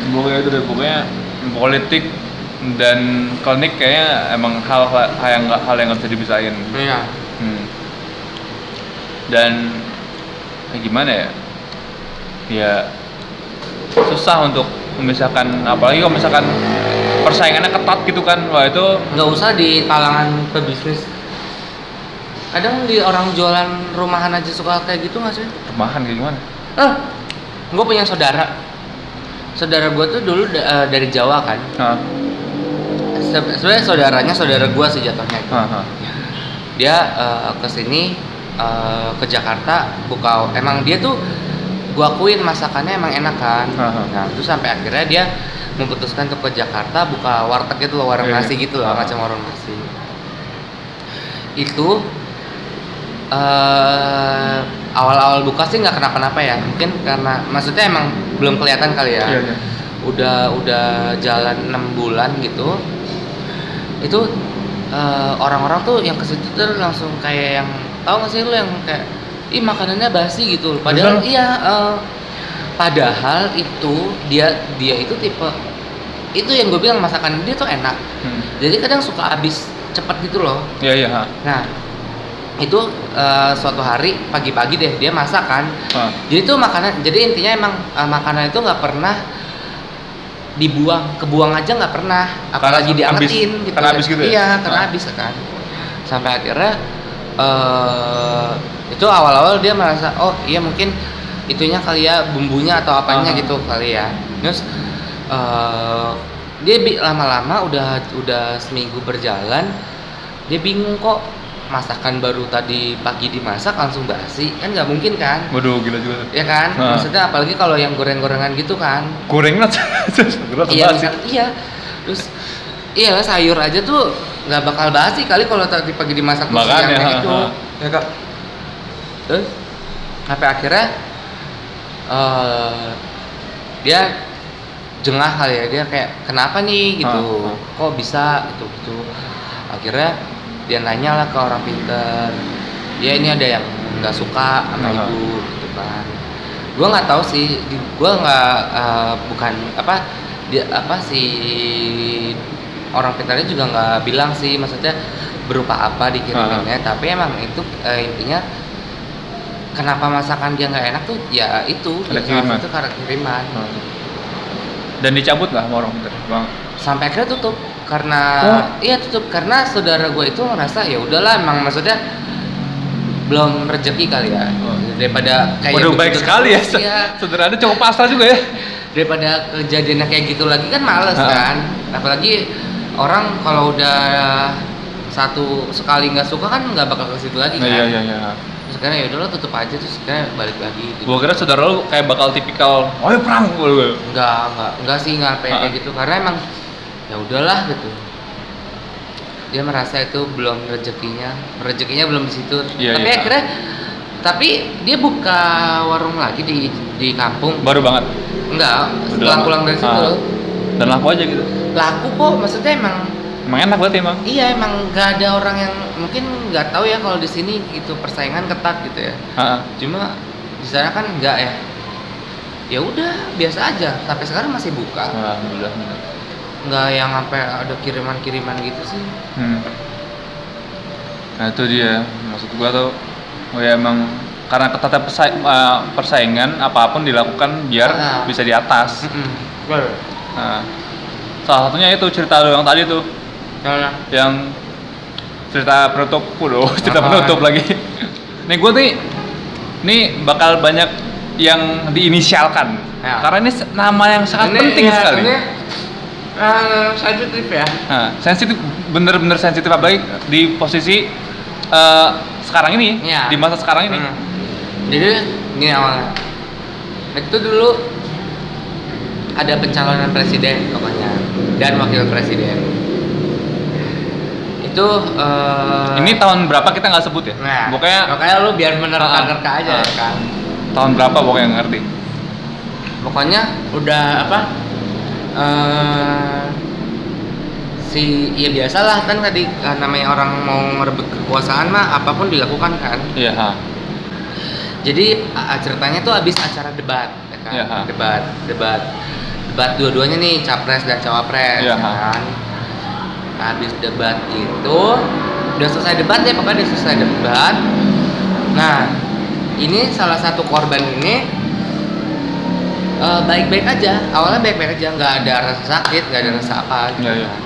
S2: Pokoknya itu deh pokoknya politik dan klinik kayaknya emang hal hal yang nggak hal yang nggak bisa dipisahin
S1: Iya.
S2: Hmm. Dan ya gimana ya? Ya susah untuk memisahkan apalagi kalau misalkan persaingannya ketat gitu kan wah itu
S1: Nggak usah di kalangan pebisnis. Kadang di orang jualan rumahan aja suka kayak gitu nggak sih?
S2: rumahan kayak gimana
S1: Eh, gue punya saudara. Saudara gue tuh dulu da- eh, dari Jawa kan. Se- Sebenarnya saudaranya saudara gue sih jatuhnya. Dia eh, ke sini eh, ke Jakarta buka. Emang dia tuh gua akuin masakannya emang enak kan.
S2: Aha.
S1: Nah terus sampai akhirnya dia memutuskan untuk ke Jakarta buka warteg gitu loh warung
S2: Iya,
S1: nasi
S2: iya.
S1: gitu loh
S2: Aha.
S1: macam warung nasi. Itu eh awal-awal buka sih nggak kenapa-napa ya mungkin karena maksudnya emang belum kelihatan kali ya
S2: Iya, iya.
S1: udah udah jalan enam bulan gitu itu eh, orang-orang tuh yang ke situ tuh langsung kayak yang tahu nggak sih lu yang kayak ih makanannya basi gitu padahal
S2: Bener.
S1: iya eh, padahal itu dia dia itu tipe itu yang gue bilang masakan dia tuh enak
S2: Hmm.
S1: jadi kadang suka habis cepet gitu loh
S2: Iya iya.
S1: nah itu eh, suatu hari pagi-pagi deh dia masak kan
S2: Ha.
S1: jadi itu makanan jadi intinya emang eh, makanan itu nggak pernah dibuang kebuang aja nggak pernah apalagi
S2: Karena
S1: diangetin gitu
S2: karena habis gitu ya?
S1: iya karena
S2: Ah.
S1: habis kan sampai akhirnya eh itu awal-awal dia merasa oh iya mungkin itunya kali ya bumbunya atau apanya
S2: Ah.
S1: gitu kali ya terus eh dia lama-lama udah udah seminggu berjalan dia bingung kok masakan baru tadi pagi dimasak langsung basi. Kan nggak mungkin kan?
S2: Waduh gila juga.
S1: ya kan?
S2: Ah.
S1: maksudnya apalagi kalau yang goreng-gorengan gitu kan.
S2: Gorengan Gerot
S1: iya misal, iya. Terus iya lah, sayur aja tuh nggak bakal basi kali kalau tadi pagi dimasak terus
S2: Makanya,
S1: siangnya
S2: ha,
S1: itu.
S2: ha.
S1: ya kak. Terus sampai akhirnya eh dia jengah kali ya. Dia kayak kenapa nih? Gitu.
S2: Ha,
S1: kok bisa? Gitu gitu. Akhirnya dia nanya lah ke orang pinter ya ini ada yang nggak suka sama
S2: Ha, ha.
S1: ibu gitu kan gua nggak tahu sih gua nggak eh, bukan apa dia apa si orang pintarnya juga nggak bilang sih maksudnya berupa apa dikiriminnya tapi emang itu eh, intinya kenapa masakan dia nggak enak tuh ya itu
S2: Ada
S1: ya,
S2: kiriman.
S1: itu karena kiriman
S2: Hmm. Dan dicabut nggak sama orang pintar? Bang.
S1: sampai akhirnya tutup karena
S2: Oh.
S1: iya tutup karena saudara gue itu ngerasa ya udahlah emang maksudnya belum rezeki kali ya
S2: Oh.
S1: daripada kayak
S2: Waduh baik sekali ya.
S1: iya.
S2: Saudara cowok pasrah juga ya.
S1: daripada kejadiannya kayak gitu lagi kan males
S2: Ha.
S1: kan apalagi orang kalau udah satu sekali nggak suka kan nggak bakal ke situ lagi kan
S2: Iya iya iya.
S1: terus sekarang ya udahlah tutup aja terus sekarang balik lagi gitu.
S2: Gua kira saudara lu kayak bakal tipikal, oh ya perang gue.
S1: Enggak, enggak, enggak sih enggak sampai
S2: Ha.
S1: kayak gitu karena emang ya udahlah gitu. Dia merasa itu belum rezekinya, rezekinya belum di situ.
S2: Iya,
S1: tapi
S2: iya.
S1: akhirnya tapi dia buka warung lagi di di kampung.
S2: Baru banget.
S1: Enggak,
S2: Udah
S1: setelah
S2: lama.
S1: pulang dari situ
S2: Ah. Dan laku aja gitu.
S1: Laku kok, maksudnya emang
S2: Emang enak banget emang.
S1: iya emang nggak ada orang yang mungkin nggak tahu ya kalau di sini gitu persaingan ketat gitu ya.
S2: Ha.
S1: Cuma di sana kan enggak ya. Ya udah, biasa aja. Sampai sekarang masih buka.
S2: Alhamdulillah.
S1: Nggak yang sampai ada kiriman-kiriman gitu sih
S2: Hmm. Nah itu dia maksud gua tuh oh ya emang karena ketatnya persai- eh, persaingan apa pun dilakukan biar
S1: Ah.
S2: bisa di atas.
S1: Mm-mm.
S2: Nah, salah satunya itu cerita lu yang tadi tuh yang cerita penutup Waduh, cerita
S1: Apa?
S2: penutup lagi. Nih gue nih nih bakal banyak yang diinisialkan
S1: Ya.
S2: karena ini nama yang sangat
S1: Ini
S2: penting
S1: ya,
S2: sekali.
S1: Ini eh, sensitif ya.
S2: Nah, sensitif bener-bener sensitif apalagi di posisi eh, sekarang ini
S1: Iya.
S2: di masa sekarang ini.
S1: Hmm. Jadi ini awalnya. Itu dulu ada pencalonan presiden pokoknya dan wakil presiden. Itu eh,
S2: Ini tahun berapa kita nggak sebut ya?
S1: Nah,
S2: Pokoknya
S1: makanya lu biar menerka-nerka
S2: Ah,
S1: aja
S2: ah.
S1: ya kan.
S2: tahun berapa pokoknya ngerti
S1: pokoknya udah apa eh si ya biasalah kan tadi eh, namanya orang mau merebut kekuasaan mah apa pun dilakukan kan.
S2: Iya
S1: jadi ceritanya tuh habis acara debat ya kan?
S2: Ha.
S1: debat debat. Debat dua-duanya nih capres dan cawapres
S2: Iya,
S1: ya kan? Habis debat itu udah selesai debat ya pokoknya udah selesai debat. Nah ini salah satu korban ini eh, baik-baik aja awalnya baik-baik aja nggak ada rasa sakit nggak ada rasa apa gitu
S2: Iya, iya.
S1: kan.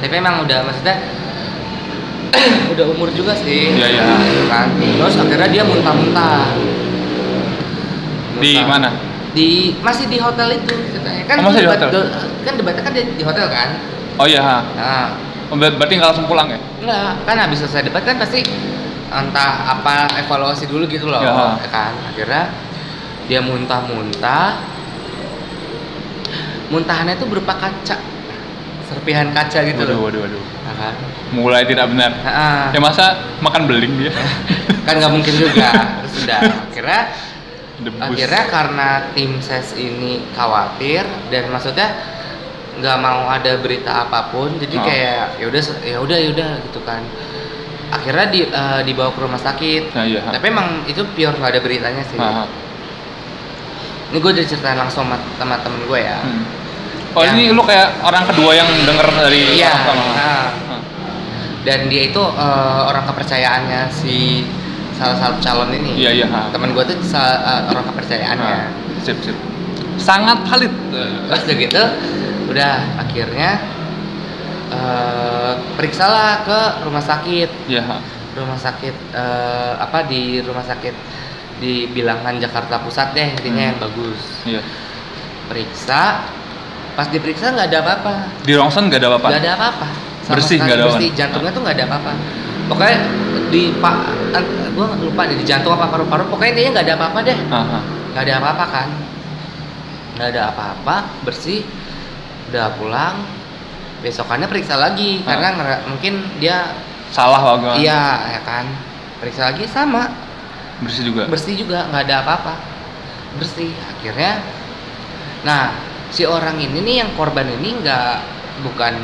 S1: tapi emang udah maksudnya udah umur juga sih
S2: Iya, iya.
S1: gitu kan terus akhirnya dia muntah-muntah
S2: di mana
S1: di masih di hotel itu kan
S2: Oh, masih di
S1: debat-
S2: hotel?
S1: do- kan debatnya kan di, di hotel kan
S2: oh iya ha.
S1: nah
S2: Oh, ber- berarti nggak langsung pulang ya
S1: enggak kan habis selesai debat kan pasti entah apa evaluasi dulu gitu loh
S2: Ya.
S1: ya kan akhirnya dia muntah-muntah. Muntahannya itu berupa kaca. Serpihan kaca gitu
S2: waduh
S1: loh.
S2: waduh waduh.
S1: Nah, kan?
S2: Mulai tidak benar.
S1: Nah,
S2: ya masa makan beling dia?
S1: Kan nggak mungkin juga. Terus udah akhirnya
S2: debus.
S1: akhirnya karena tim ses ini khawatir dan maksudnya nggak mau ada berita apa pun jadi
S2: Oh.
S1: kayak ya udah ya udah ya udah gitu kan. Akhirnya di, eh, dibawa ke rumah sakit.
S2: Nah iya.
S1: Tapi emang itu pure nggak ada beritanya sih.
S2: Ha, ha.
S1: Ini gue udah ceritain langsung sama, sama temen gue ya
S2: Hmm. oh
S1: Yang-
S2: ini lu kayak orang kedua yang denger dari
S1: iya
S2: orang pertama.
S1: nah.
S2: Ha.
S1: dan dia itu eh, orang kepercayaannya si salah satu calon ini
S2: iya iya ha.
S1: temen gue tuh eh, orang kepercayaannya
S2: Ha. sip sip sangat valid
S1: terus udah gitu udah akhirnya eh periksalah ke rumah sakit
S2: iya
S1: rumah sakit eh, apa di rumah sakit di bilangan Jakarta Pusat deh intinya
S2: Hmm.
S1: yang bagus.
S2: Iya.
S1: Periksa pas diperiksa nggak ada apa-apa.
S2: Di rongsen nggak ada apa-apa?
S1: Nggak ada apa-apa. Sama
S2: Bersih, nggak ada
S1: bersih. jantungnya tuh nggak ada apa-apa. Pokoknya di pak gue lupa deh di jantung apa paru-paru. Pokoknya intinya nggak ada apa-apa deh. Nggak ada apa-apa kan? Nggak ada apa-apa bersih. Udah pulang. Besokannya periksa lagi
S2: Ah.
S1: karena ngera- mungkin dia
S2: salah bagaimana
S1: iya ya kan. Periksa lagi sama
S2: bersih juga?
S1: Bersih juga nggak ada apa-apa. Bersih akhirnya. Nah si orang ini nih yang korban ini nggak bukan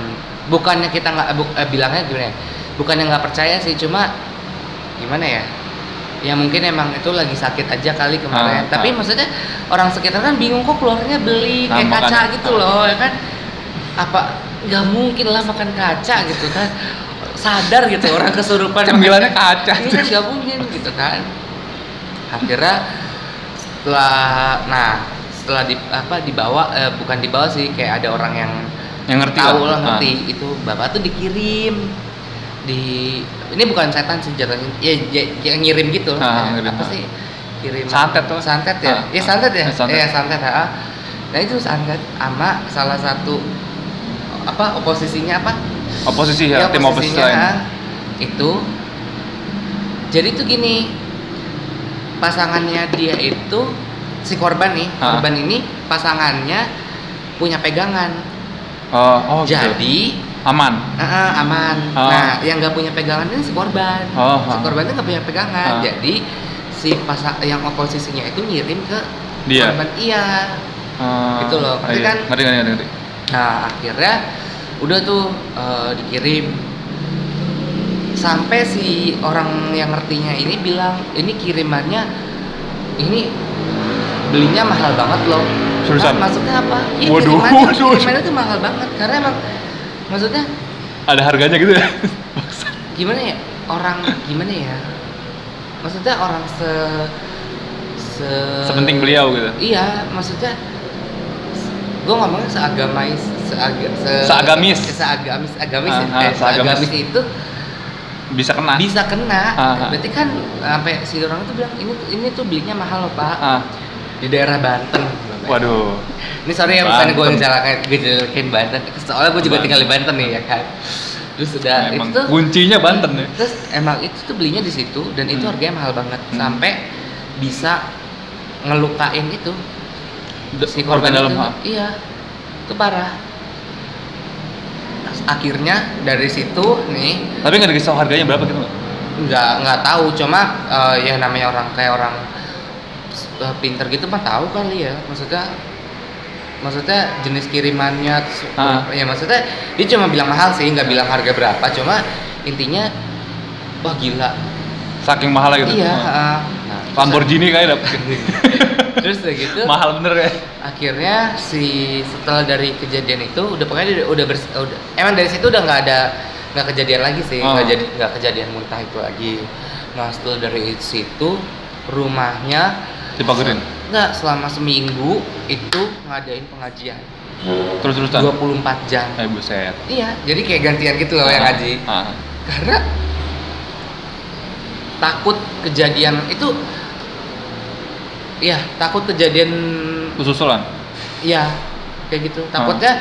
S1: bukannya kita nggak bu- eh, bilangnya gimana ya? Bukannya nggak percaya sih cuma gimana ya? Ya mungkin emang itu lagi sakit aja kali kemarin.
S2: Ah,
S1: tapi
S2: ah.
S1: maksudnya orang sekitar kan bingung kok keluarnya beli
S2: Ah,
S1: kayak kaca gitu loh ya kan? Apa nggak mungkin lah makan kaca gitu kan? Sadar gitu orang kesurupan
S2: cemilannya kaca.
S1: ini kan nggak mungkin gitu kan akhirnya setelah nah setelah di apa dibawa eh, bukan dibawa sih kayak ada orang yang
S2: yang ngerti
S1: tahu
S2: lah
S1: lah
S2: Ah.
S1: ngerti itu bapak tuh dikirim di ini bukan setan sih jatuhnya ya, ya, ya ngirim gitu
S2: Ah,
S1: Ya,
S2: ngirim,
S1: apa
S2: ah.
S1: sih kirim
S2: Santet tuh.
S1: santet ya
S2: Ah,
S1: ya
S2: ah.
S1: santet ya
S2: Eh, santet.
S1: Iya, santet ah. nah itu santet sama salah satu apa oposisinya apa
S2: oposisi ya, tim oposisi lain
S1: ah, itu jadi tuh gini pasangannya dia itu si korban nih
S2: Ah.
S1: korban ini pasangannya punya pegangan
S2: oh, oh gitu.
S1: jadi
S2: aman
S1: ah, ah, aman
S2: Oh.
S1: nah yang nggak punya pegangan ini si korban
S2: Oh,
S1: si
S2: ah.
S1: korban itu nggak punya pegangan
S2: Ah.
S1: jadi si pasang yang oposisinya itu ngirim ke
S2: Dia?
S1: korban iya
S2: Ah,
S1: Gitu loh, ngerti
S2: iya.
S1: kan?
S2: ngerti ngerti ngerti.
S1: Nah akhirnya udah tuh eh, dikirim sampai si orang yang ngertinya ini bilang ini kirimannya ini belinya mahal banget loh.
S2: Seriusan?
S1: Nah, maksudnya apa? Iya
S2: Waduh,
S1: kirimannya,
S2: waduh.
S1: kirimannya tuh mahal banget karena emang maksudnya
S2: ada harganya gitu ya
S1: gimana ya orang gimana ya? Maksudnya orang se se
S2: sepenting beliau gitu
S1: Iya, maksudnya gue ngomongnya seagamais, seaga, se,
S2: Seagamis.
S1: seagamis, agamis,
S2: Ah, ah,
S1: eh,
S2: seagamis.
S1: seagamis itu
S2: bisa kena
S1: bisa kena.
S2: Ah, ah.
S1: Berarti kan sampai si orang itu bilang ini ini tuh belinya mahal loh pak
S2: ah
S1: di daerah Banten.
S2: waduh
S1: Ini sorry ya bukan gue ngejalakin gue jelekin Banten. Soalnya gue juga
S2: Banten.
S1: tinggal di Banten nih ya kan. Terus udah
S2: emang
S1: itu tuh
S2: kuncinya Banten ya
S1: terus emang itu tuh belinya di situ dan itu
S2: Hmm.
S1: harganya mahal banget
S2: Hmm.
S1: sampai bisa ngelukain itu si korban
S2: dalam
S1: itu iya itu parah akhirnya dari situ nih
S2: tapi nggak dikasih tahu harganya berapa gitu nggak
S1: nggak tahu cuma eh, ya namanya orang kayak orang uh, pinter gitu mah tahu kali ya maksudnya maksudnya jenis kirimannya
S2: Ah.
S1: ya maksudnya dia cuma bilang mahal sih nggak bilang harga berapa cuma intinya wah gila
S2: Saking mahal gitu.
S1: iya
S2: Oh.
S1: Ah. nah,
S2: Lamborghini kayak dapet.
S1: terus udah gitu
S2: mahal bener ya.
S1: akhirnya si setelah dari kejadian itu udah pokoknya dia udah bers- udah emang dari situ udah nggak ada nggak kejadian lagi sih
S2: Oh.
S1: nggak jadi nggak kejadian muntah itu lagi nah setelah dari situ rumahnya
S2: Dipagerin.
S1: nggak selama seminggu itu ngadain pengajian
S2: Terus terusan.
S1: 24 jam
S2: Eh buset.
S1: iya jadi kayak gantian gitu loh yang
S2: Ah,
S1: ngaji
S2: ah.
S1: karena takut kejadian itu Iya, takut kejadian
S2: Susulan.
S1: Iya, kayak gitu. Takutnya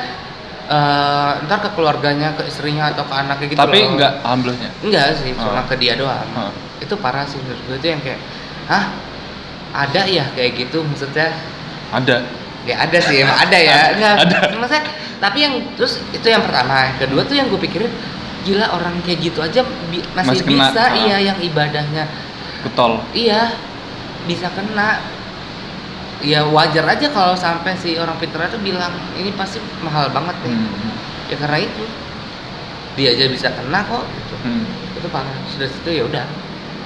S1: eh, ntar ke keluarganya, ke istrinya atau ke anaknya gitu.
S2: Tapi
S1: loh.
S2: enggak alhamdulillahnya.
S1: Enggak sih, cuma
S2: Oh.
S1: ke dia doang.
S2: Oh.
S1: Itu parah sih menurut gue itu yang kayak, hah? Ada ya kayak gitu maksudnya?
S2: Ada.
S1: Ya ada sih, emang ada ya. Enggak.
S2: Ada.
S1: Maksudnya, tapi yang terus itu yang pertama, kedua tuh yang gue pikirin gila orang kayak gitu aja bi- masih,
S2: Masih kena.
S1: bisa
S2: Ah.
S1: iya yang ibadahnya
S2: Getol.
S1: iya bisa kena ya wajar aja kalau sampai si orang pintar itu bilang ini pasti mahal banget nih
S2: Hmm.
S1: ya karena itu dia aja bisa kena kok gitu.
S2: Hmm.
S1: itu parah sudah situ ya udah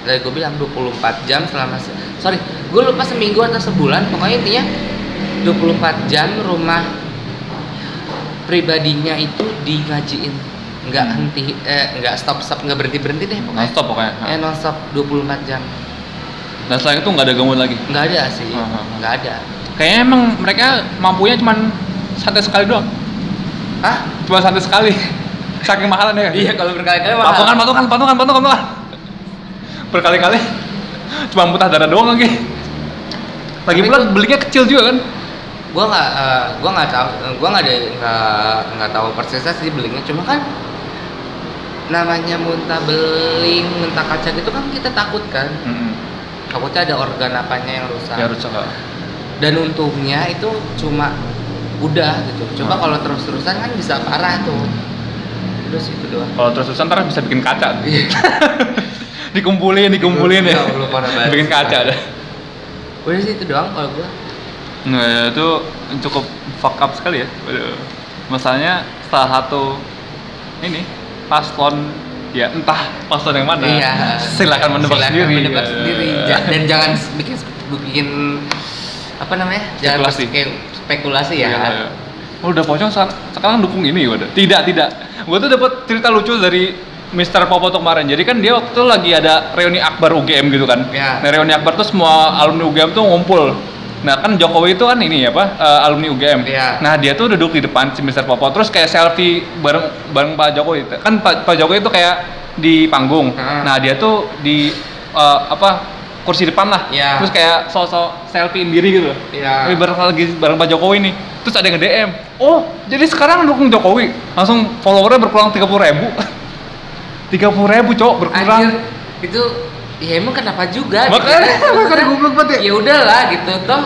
S1: dari gue bilang 24 jam selama se- sorry gue lupa seminggu atau sebulan pokoknya intinya 24 jam rumah pribadinya itu di ngajiin nggak
S2: Hmm.
S1: henti eh nggak stop stop nggak berhenti berhenti deh pokoknya
S2: Non-stop pokoknya.
S1: eh non stop 24 jam
S2: Dan setelah itu nggak ada gangguan lagi.
S1: nggak ada sih nggak ada
S2: Kayaknya emang mereka mampunya cuman santai sekali doang.
S1: Hah?
S2: Cuma santai sekali. Saking mahalan ya.
S1: Iya kalau berkali-kali mahal.
S2: Patungan, patungan, patungan, patungan, patungan. Berkali-kali. Cuma muntah darah doang lagi. Lagi pula belinya kecil juga kan.
S1: Gua nggak, eh, gua nggak tahu, gua nggak ada nggak nggak tahu persisnya sih belinya. Cuma kan namanya muntah beling, muntah kaca gitu kan kita takut kan.
S2: Mm-mm.
S1: Takutnya ada organ apanya yang rusak.
S2: Ya coba.
S1: Dan untungnya itu cuma udah gitu. Coba
S2: Hmm.
S1: kalau terus-terusan kan bisa parah tuh. Sih itu doang.
S2: Kalau terus terusan ntar bisa bikin kaca.
S1: Iya.
S2: dikumpulin, dikumpulin ya.
S1: Ya parah
S2: bikin kaca dah.
S1: Udah sih itu doang kalau gua.
S2: Nah, ya, itu cukup fuck up sekali ya. Masalahnya salah satu ini paslon ya entah paslon yang mana.
S1: Iya.
S2: Silakan menebak
S1: Silakan
S2: sendiri.
S1: menebak
S2: Ya.
S1: sendiri. Ja- Dan jangan bikin bikin apa namanya? Jangan
S2: Spekulasi.
S1: kayak spekulasi ya.
S2: Iya, iya. Oh, udah pocong sekarang dukung ini udah. Tidak, tidak. Gue tuh dapat cerita lucu dari Mr. Popo tuh kemarin. Jadi kan dia waktu itu lagi ada reuni akbar UGM gitu kan.
S1: Iya.
S2: Nah, reuni akbar tuh semua alumni UGM tuh ngumpul. Nah, kan Jokowi itu kan ini apa? eh, alumni UGM.
S1: Iya.
S2: Nah, dia tuh duduk di depan si Mr. Popo terus kayak selfie bareng bareng Pak Jokowi. Kan Pak, Pak Jokowi itu kayak di panggung.
S1: Heeh.
S2: Nah, dia tuh di eh, apa? kursi depan lah.
S1: Iya.
S2: Terus kayak sosok selfiein diri gitu.
S1: Iya.
S2: Tapi bareng lagi bareng Pak Jokowi nih. Terus ada yang nge-DM. Oh, jadi sekarang dukung Jokowi. Langsung followernya berkurang 30 ribu. 30 ribu cowok berkurang.
S1: Anjir, itu ya emang kenapa juga
S2: Makanya,
S1: gitu.
S2: makanya goblok banget ya.
S1: ya udahlah gitu toh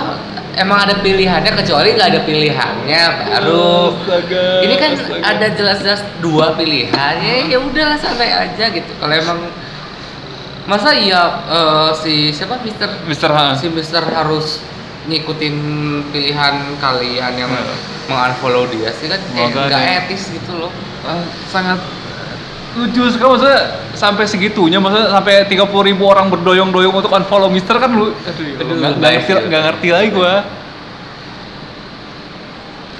S1: emang ada pilihannya kecuali nggak ada pilihannya baru
S2: Astaga,
S1: ini kan
S2: astaga.
S1: ada jelas-jelas dua pilihannya ya udahlah santai aja gitu kalau emang masa iya eh, si siapa Mister
S2: Mister Han.
S1: si Mister harus ngikutin pilihan kalian yang
S2: Hmm.
S1: mengunfollow dia sih kan eh, nggak etis gitu loh
S2: Ah, sangat lucu sekali maksudnya sampai segitunya maksudnya sampai 30 ribu orang berdoyong-doyong untuk unfollow Mister kan lu aduh,
S1: Aduh,
S2: nggak ngerti
S1: ya.
S2: nggak ngerti lagi gua.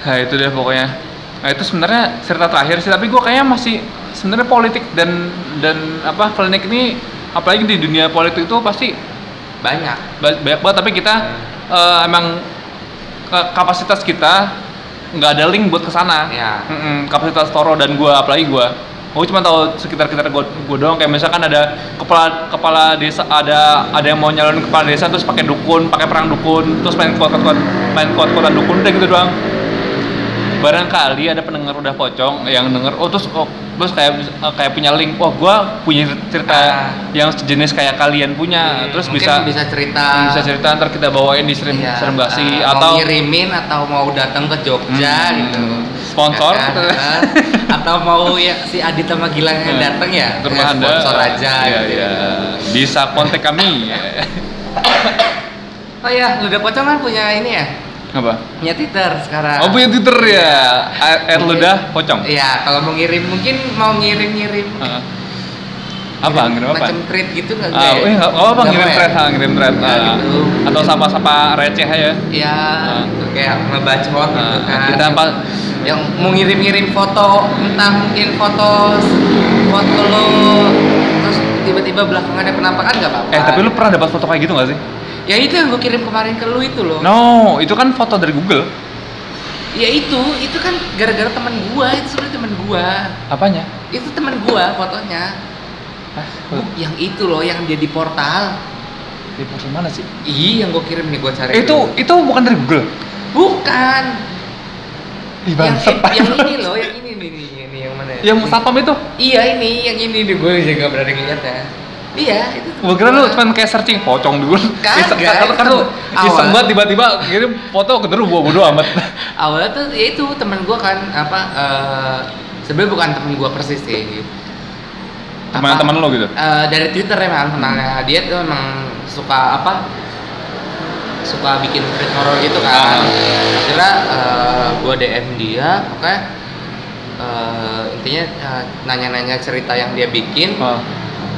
S2: Nah itu deh pokoknya. Nah itu sebenarnya cerita terakhir sih tapi gua kayaknya masih sebenarnya politik dan dan apa klinik ini apalagi di dunia politik itu pasti
S1: banyak
S2: ba- banyak banget tapi kita eh, emang ke- kapasitas kita nggak ada link buat ke
S1: sana
S2: ya kapasitas Toro dan gua apalagi gua gue cuma tahu sekitar sekitar gua, gua doang. Kayak misalkan ada kepala kepala desa ada ada yang mau nyalon kepala desa terus pakai dukun pakai perang dukun terus main kuat kuat main kuat kuatan dukun udah gitu doang. Barangkali ada pendengar udah pocong yang denger oh terus oh, terus kayak eh, kayak punya link wah gua punya cerita
S1: Ah.
S2: yang sejenis kayak kalian punya.
S1: Hmm,
S2: terus bisa
S1: bisa cerita
S2: bisa cerita ntar kita bawain di stream
S1: Iya,
S2: Gasi
S1: eh,
S2: atau
S1: mau ngirimin atau mau datang ke Jogja
S2: Hmm,
S1: gitu
S2: sponsor.
S1: Ya atau mau ya si Adit sama Gilang yang datang ya
S2: ke rumah anda
S1: sponsor aja
S2: Iya,
S1: gitu
S2: iya. bisa kontak kami
S1: Oh iya, Luda Pocong kan punya ini ya,
S2: Apa?
S1: punya Twitter sekarang.
S2: Oh punya Twitter ya, at ludah pocong.
S1: Iya, kalau mau ngirim mungkin mau ngirim-ngirim.
S2: Apa ngirim apa?
S1: Macam tweet gitu nggak
S2: Ah,
S1: kayak-
S2: eh ngirim
S1: apa ya?
S2: thread, ah, ngirim thread.
S1: Ya,
S2: ah.
S1: gitu.
S2: Atau sapa-sapa receh aja.
S1: Iya, gitu, kayak ngebacot gitu
S2: Ah,
S1: kan.
S2: kita apa-
S1: yang mau ngirim-ngirim foto, entah mungkin foto foto lo terus tiba-tiba belakangan ada penampakan nggak apa-apa.
S2: Eh tapi lu pernah dapat foto kayak gitu gak sih?
S1: Ya itu yang gue kirim kemarin ke lu itu loh.
S2: No, itu kan foto dari Google.
S1: Ya itu, itu kan gara-gara teman gua, itu sebenarnya teman gua.
S2: Apanya?
S1: Itu teman gua fotonya.
S2: Ah,
S1: Bu, yang itu loh, yang dia di portal.
S2: di foto mana sih?
S1: Ih, yang gua kirim nih gua cari.
S2: Itu
S1: dulu.
S2: itu bukan dari Google.
S1: bukan.
S2: Ih,
S1: Yang, yang ini loh, yang ini nih, nih, ini yang mana? ya?
S2: Yang satpam itu.
S1: Iya ini, yang ini nih gue juga berani ngeliat ya. Iya, itu.
S2: Gua kira lu cuma kayak searching pocong dulu.
S1: Kagak,
S2: Iseng- kan, kan lu
S1: awal.
S2: iseng banget tiba-tiba kirim foto ke terus bodo amat.
S1: awalnya tuh ya itu teman gua kan apa eh sebenarnya bukan teman gua persis sih.
S2: Teman-teman lo gitu.
S1: eh, dari Twitter emang kenalnya dia tuh emang suka apa suka bikin tweet horor gitu kan
S2: Ah.
S1: akhirnya eh, gua DM dia oke eh, intinya eh, nanya-nanya cerita yang dia bikin
S2: Oh.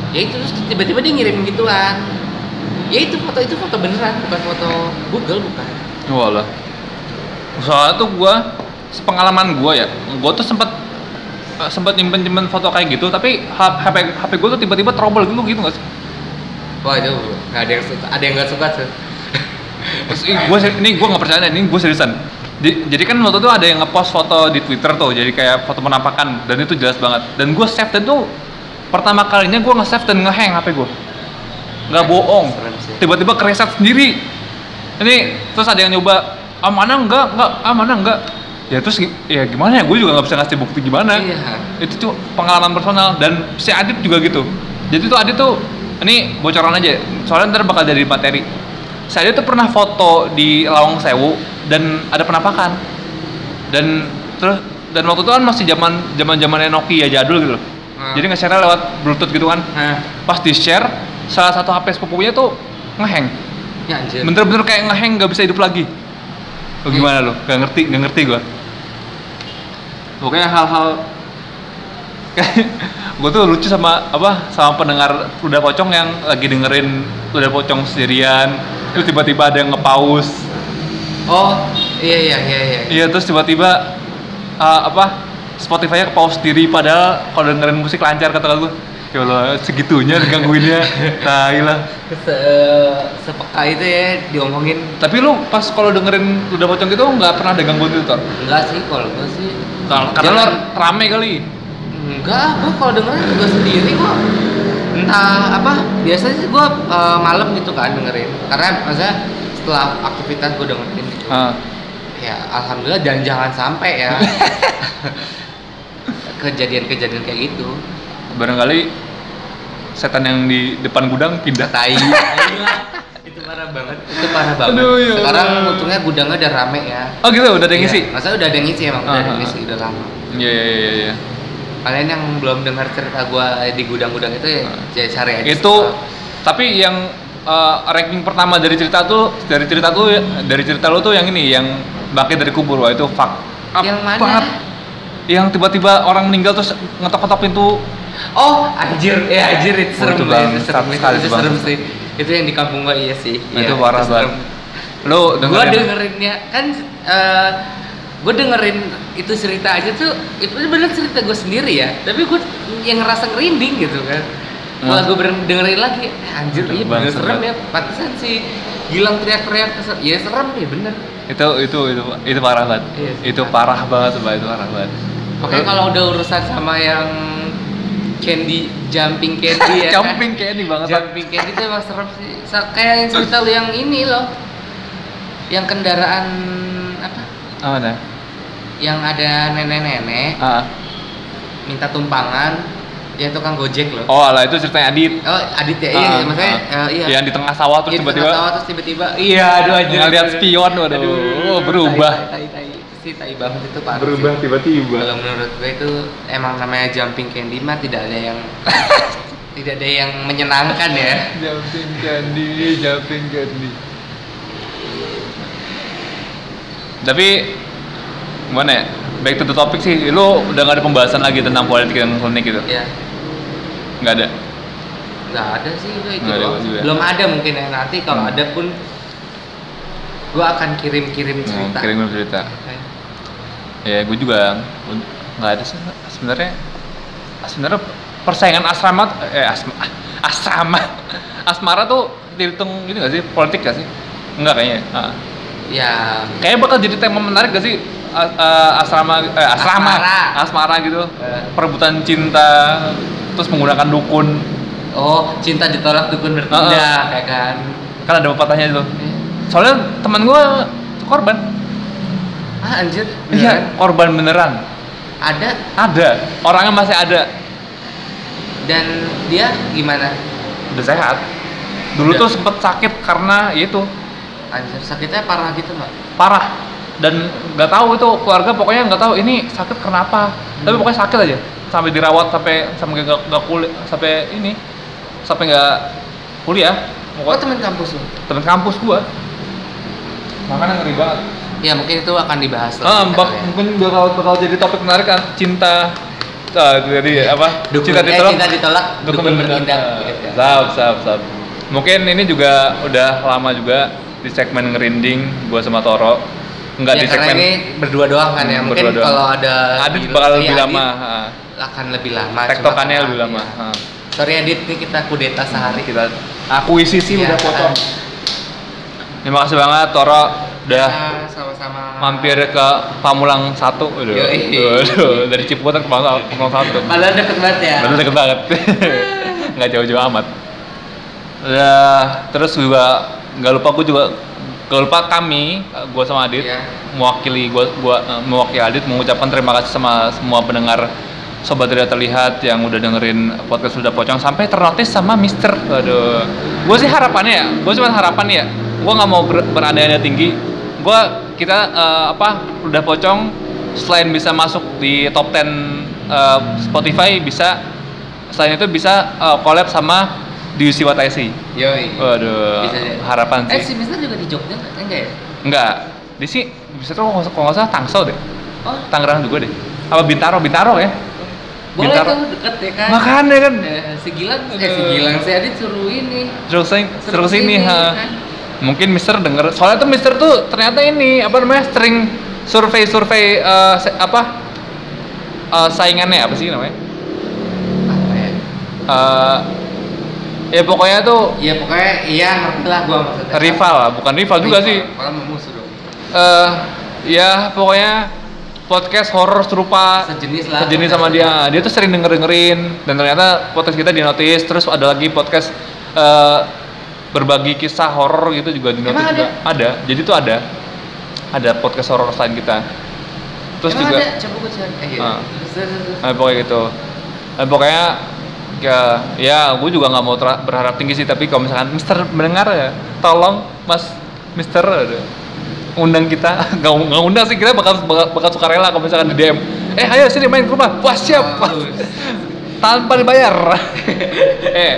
S1: ya itu terus tiba-tiba dia ngirim gituan ya itu foto itu foto beneran bukan foto Google bukan
S2: Walah. Soalnya tuh gua sepengalaman gua ya, gua tuh sempet eh, sempet nyimpen nyimpen foto kayak gitu, tapi HP HP gua tuh tiba-tiba trouble gitu gitu nggak sih?
S1: wah itu nggak ada yang suka ada yang nggak suka tuh
S2: Seri- ini gua nggak percaya ini gua seriusan. Di- jadi kan waktu itu ada yang ngepost foto di Twitter tuh, jadi kayak foto penampakan dan itu jelas banget. Dan gua save dan tuh pertama kalinya gua nge-save dan nge-hang HP gua. Nggak bohong.
S1: Serem sih.
S2: Tiba-tiba kereset sendiri. Ini terus ada yang nyoba, ah mana enggak, enggak, ah mana enggak. Ya terus ya gimana ya, gue juga nggak bisa ngasih bukti gimana.
S1: Iya.
S2: Itu tuh pengalaman personal dan si Adit juga gitu. Jadi tuh Adit tuh ini bocoran aja, soalnya ntar bakal jadi materi. Adit tuh pernah foto di Lawang Sewu dan ada penampakan. Dan terus dan waktu itu kan masih zaman zaman zamannya Nokia jadul gitu. loh.
S1: Hmm.
S2: Jadi nge-share lewat Bluetooth gitu kan.
S1: nah
S2: Pas di share, salah satu HP sepupunya tuh ngeheng.
S1: ya anjir
S2: Bener-bener kayak ngeheng nggak bisa hidup lagi. Lo gimana lo? Gak ngerti, gak ngerti gua. Pokoknya hal-hal gue tuh lucu sama apa sama pendengar udah pocong yang lagi dengerin udah pocong sendirian terus tiba-tiba ada yang ngepaus.
S1: Oh iya iya iya iya.
S2: Iya terus tiba-tiba uh, apa Spotify-nya kepaus sendiri padahal kalau dengerin musik lancar kata gue ya Allah segitunya digangguinnya nah lah.
S1: Se sepeka itu ya diomongin.
S2: Tapi lu pas kalau dengerin udah pocong gitu nggak pernah ada gangguan itu Tor?
S1: enggak sih kalau gue sih.
S2: Karena karena lo rame kali
S1: enggak gue kalau dengerin juga sendiri kok. Entah apa biasanya sih gue eh, malam gitu kan dengerin. Karena maksudnya setelah aktivitas gue dengerin gitu.
S2: Ah.
S1: ya alhamdulillah dan jangan sampai ya. Kejadian-kejadian kayak gitu.
S2: Barangkali setan yang di depan gudang pindah.
S1: Tai. Itu parah banget itu parah banget.
S2: Aduh, ya
S1: sekarang untungnya gudangnya udah rame ya.
S2: Oh gitu udah ada yang
S1: Iya,
S2: ngisi?
S1: masa udah ada yang ngisi emang udah ada yang ngisi udah lama.
S2: Iya iya iya iya
S1: kalian yang belum dengar cerita gua di gudang-gudang itu ya
S2: Ah.
S1: ya cari aja
S2: itu tapi yang uh, ranking pertama dari cerita tuh dari cerita tuh dari cerita lu tuh yang ini yang bangkit dari kubur wah itu fuck up
S1: Yang mana?
S2: banget. yang tiba-tiba orang meninggal terus ngetok-ngetok pintu
S1: oh anjir ya anjir itu
S2: Oh,
S1: serem
S2: itu
S1: banget itu serem itu,
S2: sekali
S1: itu
S2: bang.
S1: serem sih itu yang di kampung gua iya sih
S2: Nah,
S1: Iya,
S2: itu parah
S1: serem.
S2: banget lu
S1: gua
S2: dengerin
S1: dengerinnya kan eh gue dengerin itu cerita aja tuh itu bener cerita gue sendiri ya tapi gue yang ngerasa ngerinding gitu kan kalau
S2: Hmm.
S1: gue dengerin lagi eh, anjir iya bener
S2: serem.
S1: ya pantesan sih Gilang teriak-teriak ya serem ya bener
S2: itu itu itu itu parah banget
S1: Iya sih.
S2: itu parah banget Mbak. itu parah banget
S1: Oke kalau udah urusan sama yang candy jumping candy ya
S2: jumping ini banget
S1: jumping candy itu emang serem sih kayak yang cerita lu yang ini loh yang kendaraan apa
S2: oh, nah.
S1: Yang ada nenek-nenek
S2: ah.
S1: minta tumpangan ya tukang gojek loh
S2: oh lah itu ceritanya Adit
S1: oh Adit ya iya
S2: Ah,
S1: maksudnya
S2: ah.
S1: eh, iya
S2: yang di tengah sawah terus
S1: Iya, di
S2: tiba-tiba
S1: tengah sawah, terus tiba-tiba iya aduh anjir
S2: Ngeliat
S1: aduh.
S2: spion, waduh. Oh, berubah.
S1: tai tai tai tai. sih tai banget itu parah
S2: berubah
S1: sih.
S2: tiba-tiba
S1: kalau menurut gue itu emang namanya jumping candy mah tidak ada yang tidak ada yang menyenangkan ya
S2: jumping candy jumping candy Tapi gimana ya? Back to the topic sih, lu udah gak ada pembahasan lagi tentang politik dan klinik gitu?
S1: ya
S2: Nggak ada.
S1: nggak ada sih itu
S2: Nggak ada juga.
S1: belum ada mungkin ya nanti kalau
S2: Hmm.
S1: ada pun gua akan kirim-kirim
S2: Mau
S1: cerita
S2: kirim cerita.
S1: Kayak,
S2: Ya, gue juga nggak ada sih sebenarnya. Sebenarnya persaingan asrama, eh asma, asrama, asmara tuh dihitung ini gak sih politik gak sih? Enggak kayaknya. Ah.
S1: ya
S2: Kayaknya bakal jadi tema menarik gak sih asrama eh, asrama
S1: Asmara.
S2: asmara gitu.
S1: Eh.
S2: perebutan cinta terus menggunakan dukun.
S1: Oh cinta ditolak dukun bertindak kayak kan?
S2: Kan ada pepatahnya itu.
S1: Eh,
S2: soalnya teman gua korban.
S1: Ah anjir.
S2: Iya korban beneran.
S1: Ada?
S2: Ada. Orangnya masih ada.
S1: Dan dia gimana?
S2: Udah sehat. Dulu
S1: Udah.
S2: tuh sempet sakit karena ya itu.
S1: Anjir sakitnya parah gitu nggak
S2: parah dan nggak tahu itu keluarga pokoknya nggak tahu ini sakit kenapa tapi pokoknya sakit aja. Sampai dirawat sampai sampai nggak nggak kuliah sampai ini sampai nggak kuliah.
S1: Oh
S2: pokoknya
S1: teman kampus lu?
S2: Temen kampus gua. Makanya ngeri banget.
S1: Ya mungkin itu akan dibahas
S2: ah
S1: lanjut
S2: bak,
S1: ya.
S2: mungkin bakal bakal jadi topik menarik kan? Cinta ah, jadi apa?
S1: Dukun,
S2: cinta
S1: eh,
S2: ditolak?
S1: cinta ditolak dukun bertindak
S2: Ah,
S1: gitu.
S2: Sap, sap, sap. Mungkin ini juga udah lama juga di segmen ngerinding gua sama Toro. Enggak
S1: ya,
S2: di
S1: karena
S2: segmen
S1: ini berdua doang kan ya
S2: Hmm,
S1: mungkin kalau ada
S2: Adit
S1: di-
S2: bakal
S1: iya,
S2: lebih lama.
S1: akan lebih lama
S2: Tektokannya lebih lama.
S1: iya.
S2: ah.
S1: sorry Adit nih kita kudeta sehari
S2: Kita akuisisi
S1: Iya,
S2: udah potong.
S1: ah.
S2: Terima kasih banget Toro udah
S1: Ya, sama-sama
S2: mampir ke Pamulang satu. Waduh, dari Ciputat ke Pamulang, satu.
S1: padahal deket banget ya
S2: Bener deket banget. nggak jauh-jauh amat. Ya, terus juga nggak lupa gue juga nggak lupa kami, gue sama Adit
S1: Iya.
S2: mewakili gue gua eh, mewakili Adit mengucapkan terima kasih sama semua pendengar sobat tidak terlihat yang udah dengerin podcast sudah pocong sampai ternotis sama Mister. Aduh, gue sih harapannya ya, gue cuma harapan ya, gue nggak mau ber berandai-andai tinggi. Gue kita eh, apa udah pocong selain bisa masuk di top 10 eh, Spotify bisa selain itu bisa eh, collab sama di UC Wataisi.
S1: Yoi.
S2: Waduh,
S1: Bisa ya.
S2: harapan
S1: eh
S2: sih.
S1: si Mister juga di Jogja nggak enggak ya
S2: Enggak, di sini bisa tuh kalau nggak- salah Tangsel deh,
S1: oh
S2: Tangerang juga deh. Apa Bintaro, Bintaro ya?
S1: boleh
S2: Bintaro.
S1: tuh deket ya kan
S2: Makanya kan,
S1: Eh, si Gilang eh. Gilang si Adit suruh ini
S2: terus sini, terus sini, ha.
S1: kan?
S2: Mungkin Mister denger, soalnya tuh Mister tuh ternyata ini apa namanya sering survei-survei eh, se- apa eh, saingannya apa sih namanya?
S1: apa ya
S2: Eh, ya pokoknya tuh
S1: Iya pokoknya iya ngerti lah gua maksudnya.
S2: rival lah, bukan rival juga sih.
S1: Mau musuh dong.
S2: eh ya pokoknya podcast horor serupa
S1: Sejenis lah.
S2: sejenis sama dia dia tuh sering denger dengerin dan ternyata podcast kita di notice terus ada lagi podcast eh, berbagi kisah horor gitu juga di
S1: Emang
S2: juga ada jadi tuh ada ada podcast horor selain kita terus
S1: Emang
S2: juga
S1: ada? coba cari. Eh, terus.
S2: eh, pokoknya gitu Eh, pokoknya ya ya gue juga nggak mau berharap tinggi sih tapi kalau misalkan Mister mendengar ya tolong Mas Mister undang kita. Nggak nggak undang sih kita bakal bakal, bakal suka rela kalau misalkan di DM eh ayo sini main ke rumah. Wah siap. Tanpa dibayar. Eh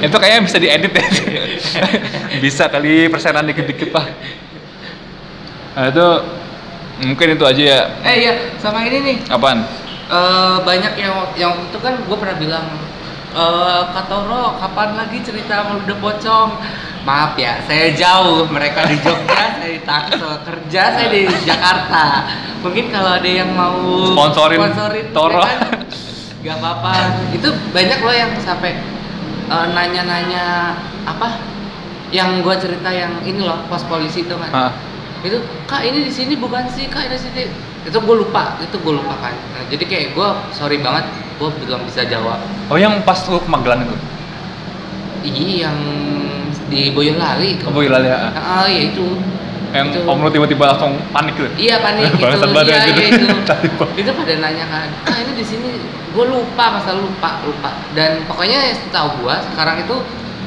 S2: itu kayaknya bisa diedit ya. Bisa kali persenan dikit-dikit lah nah, itu mungkin itu aja ya.
S1: Eh iya, sama ini nih.
S2: apaan?
S1: Eh, banyak yang yang itu kan gue pernah bilang eh Kak Toro, kapan lagi cerita udah pocong? Maaf ya, saya jauh. Mereka di Jogja, saya di Tangsel. Kerja saya di Jakarta. Mungkin kalau ada yang mau
S2: Sponsorin Toro.
S1: ya kan? Gak apa-apa. Itu banyak loh yang sampai eh, nanya-nanya apa? Yang gua cerita yang ini loh, pos polisi itu kan
S2: Ah,
S1: itu kak ini di sini bukan sih kak ini di sini itu gue lupa itu gue lupa kan Nah, jadi kayak gue sorry banget gue belum bisa jawab.
S2: Oh yang pas lu ke Magelang itu?
S1: Iya yang di Boyolali.
S2: Oh Boyolali ya.
S1: Ah iya itu.
S2: Yang
S1: Itu.
S2: om lu tiba-tiba langsung panik gitu?
S1: Iya panik itu.
S2: Banget
S1: iya,
S2: gitu.
S1: iya itu.
S2: Tadi, Pak.
S1: itu pada nanya kan kak ini di sini gue lupa masa lupa lupa. Dan pokoknya setahu gue sekarang itu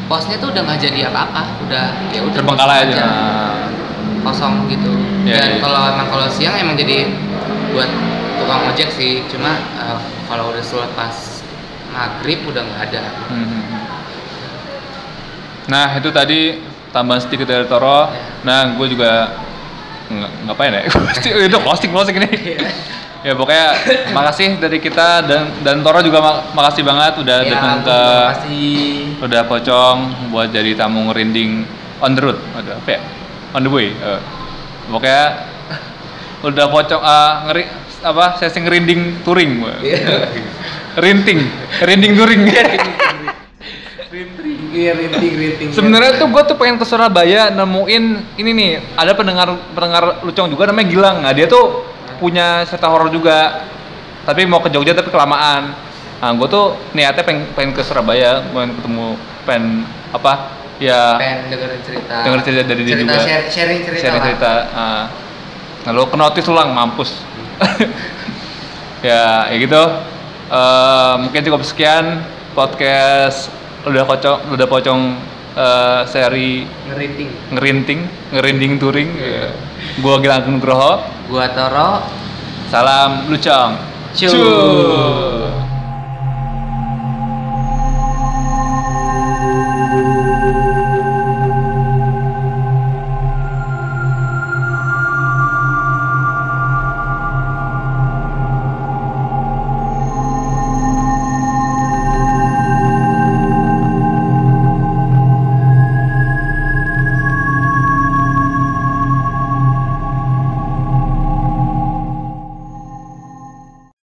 S1: posnya tuh udah nggak jadi apa-apa udah ya udah
S2: terbengkalai
S1: kosong
S2: aja
S1: kosong gitu
S2: Iya,
S1: dan
S2: iya.
S1: kalau emang kalau siang emang jadi buat tukang ojek sih cuma eh, kalau udah selepas maghrib udah nggak ada
S2: Hmm. Nah itu tadi tambahan sedikit dari Toro.
S1: Ya.
S2: Nah gue juga nggak ngapain ya itu closing closing ini ya pokoknya makasih dari kita dan dan Toro juga mak- makasih banget udah
S1: Ya,
S2: datang ke
S1: terima kasih.
S2: udah pocong buat jadi tamu ngerinding on the road ada apa ya on the way eh. pokoknya udah pocong ah, ngeri apa sesi ngerinding touring. Rinting rinding touring.
S1: Iya, rinting, rinting.
S2: sebenarnya tuh gue tuh pengen ke Surabaya nemuin ini nih ada pendengar pendengar lucong juga namanya Gilang. Nah dia tuh punya cerita horor juga tapi mau ke Jogja tapi kelamaan. Nah gue tuh niatnya pengen, pengen ke Surabaya pengen ketemu pengen apa ya
S1: pengen dengerin cerita.
S2: Denger cerita dari dia
S1: cerita
S2: juga.
S1: share- sharing cerita.
S2: sharing
S1: lah.
S2: cerita ah. nah lo ke notis ulang mampus ya ya gitu Eh, mungkin cukup sekian podcast udah pocong udah pocong eh, seri
S1: Ngerinting.
S2: ngerinting ngerinding touring gua Gilang Nugroho
S1: Gua Toro.
S2: salam lucong
S1: Cuy.
S2: Cuy.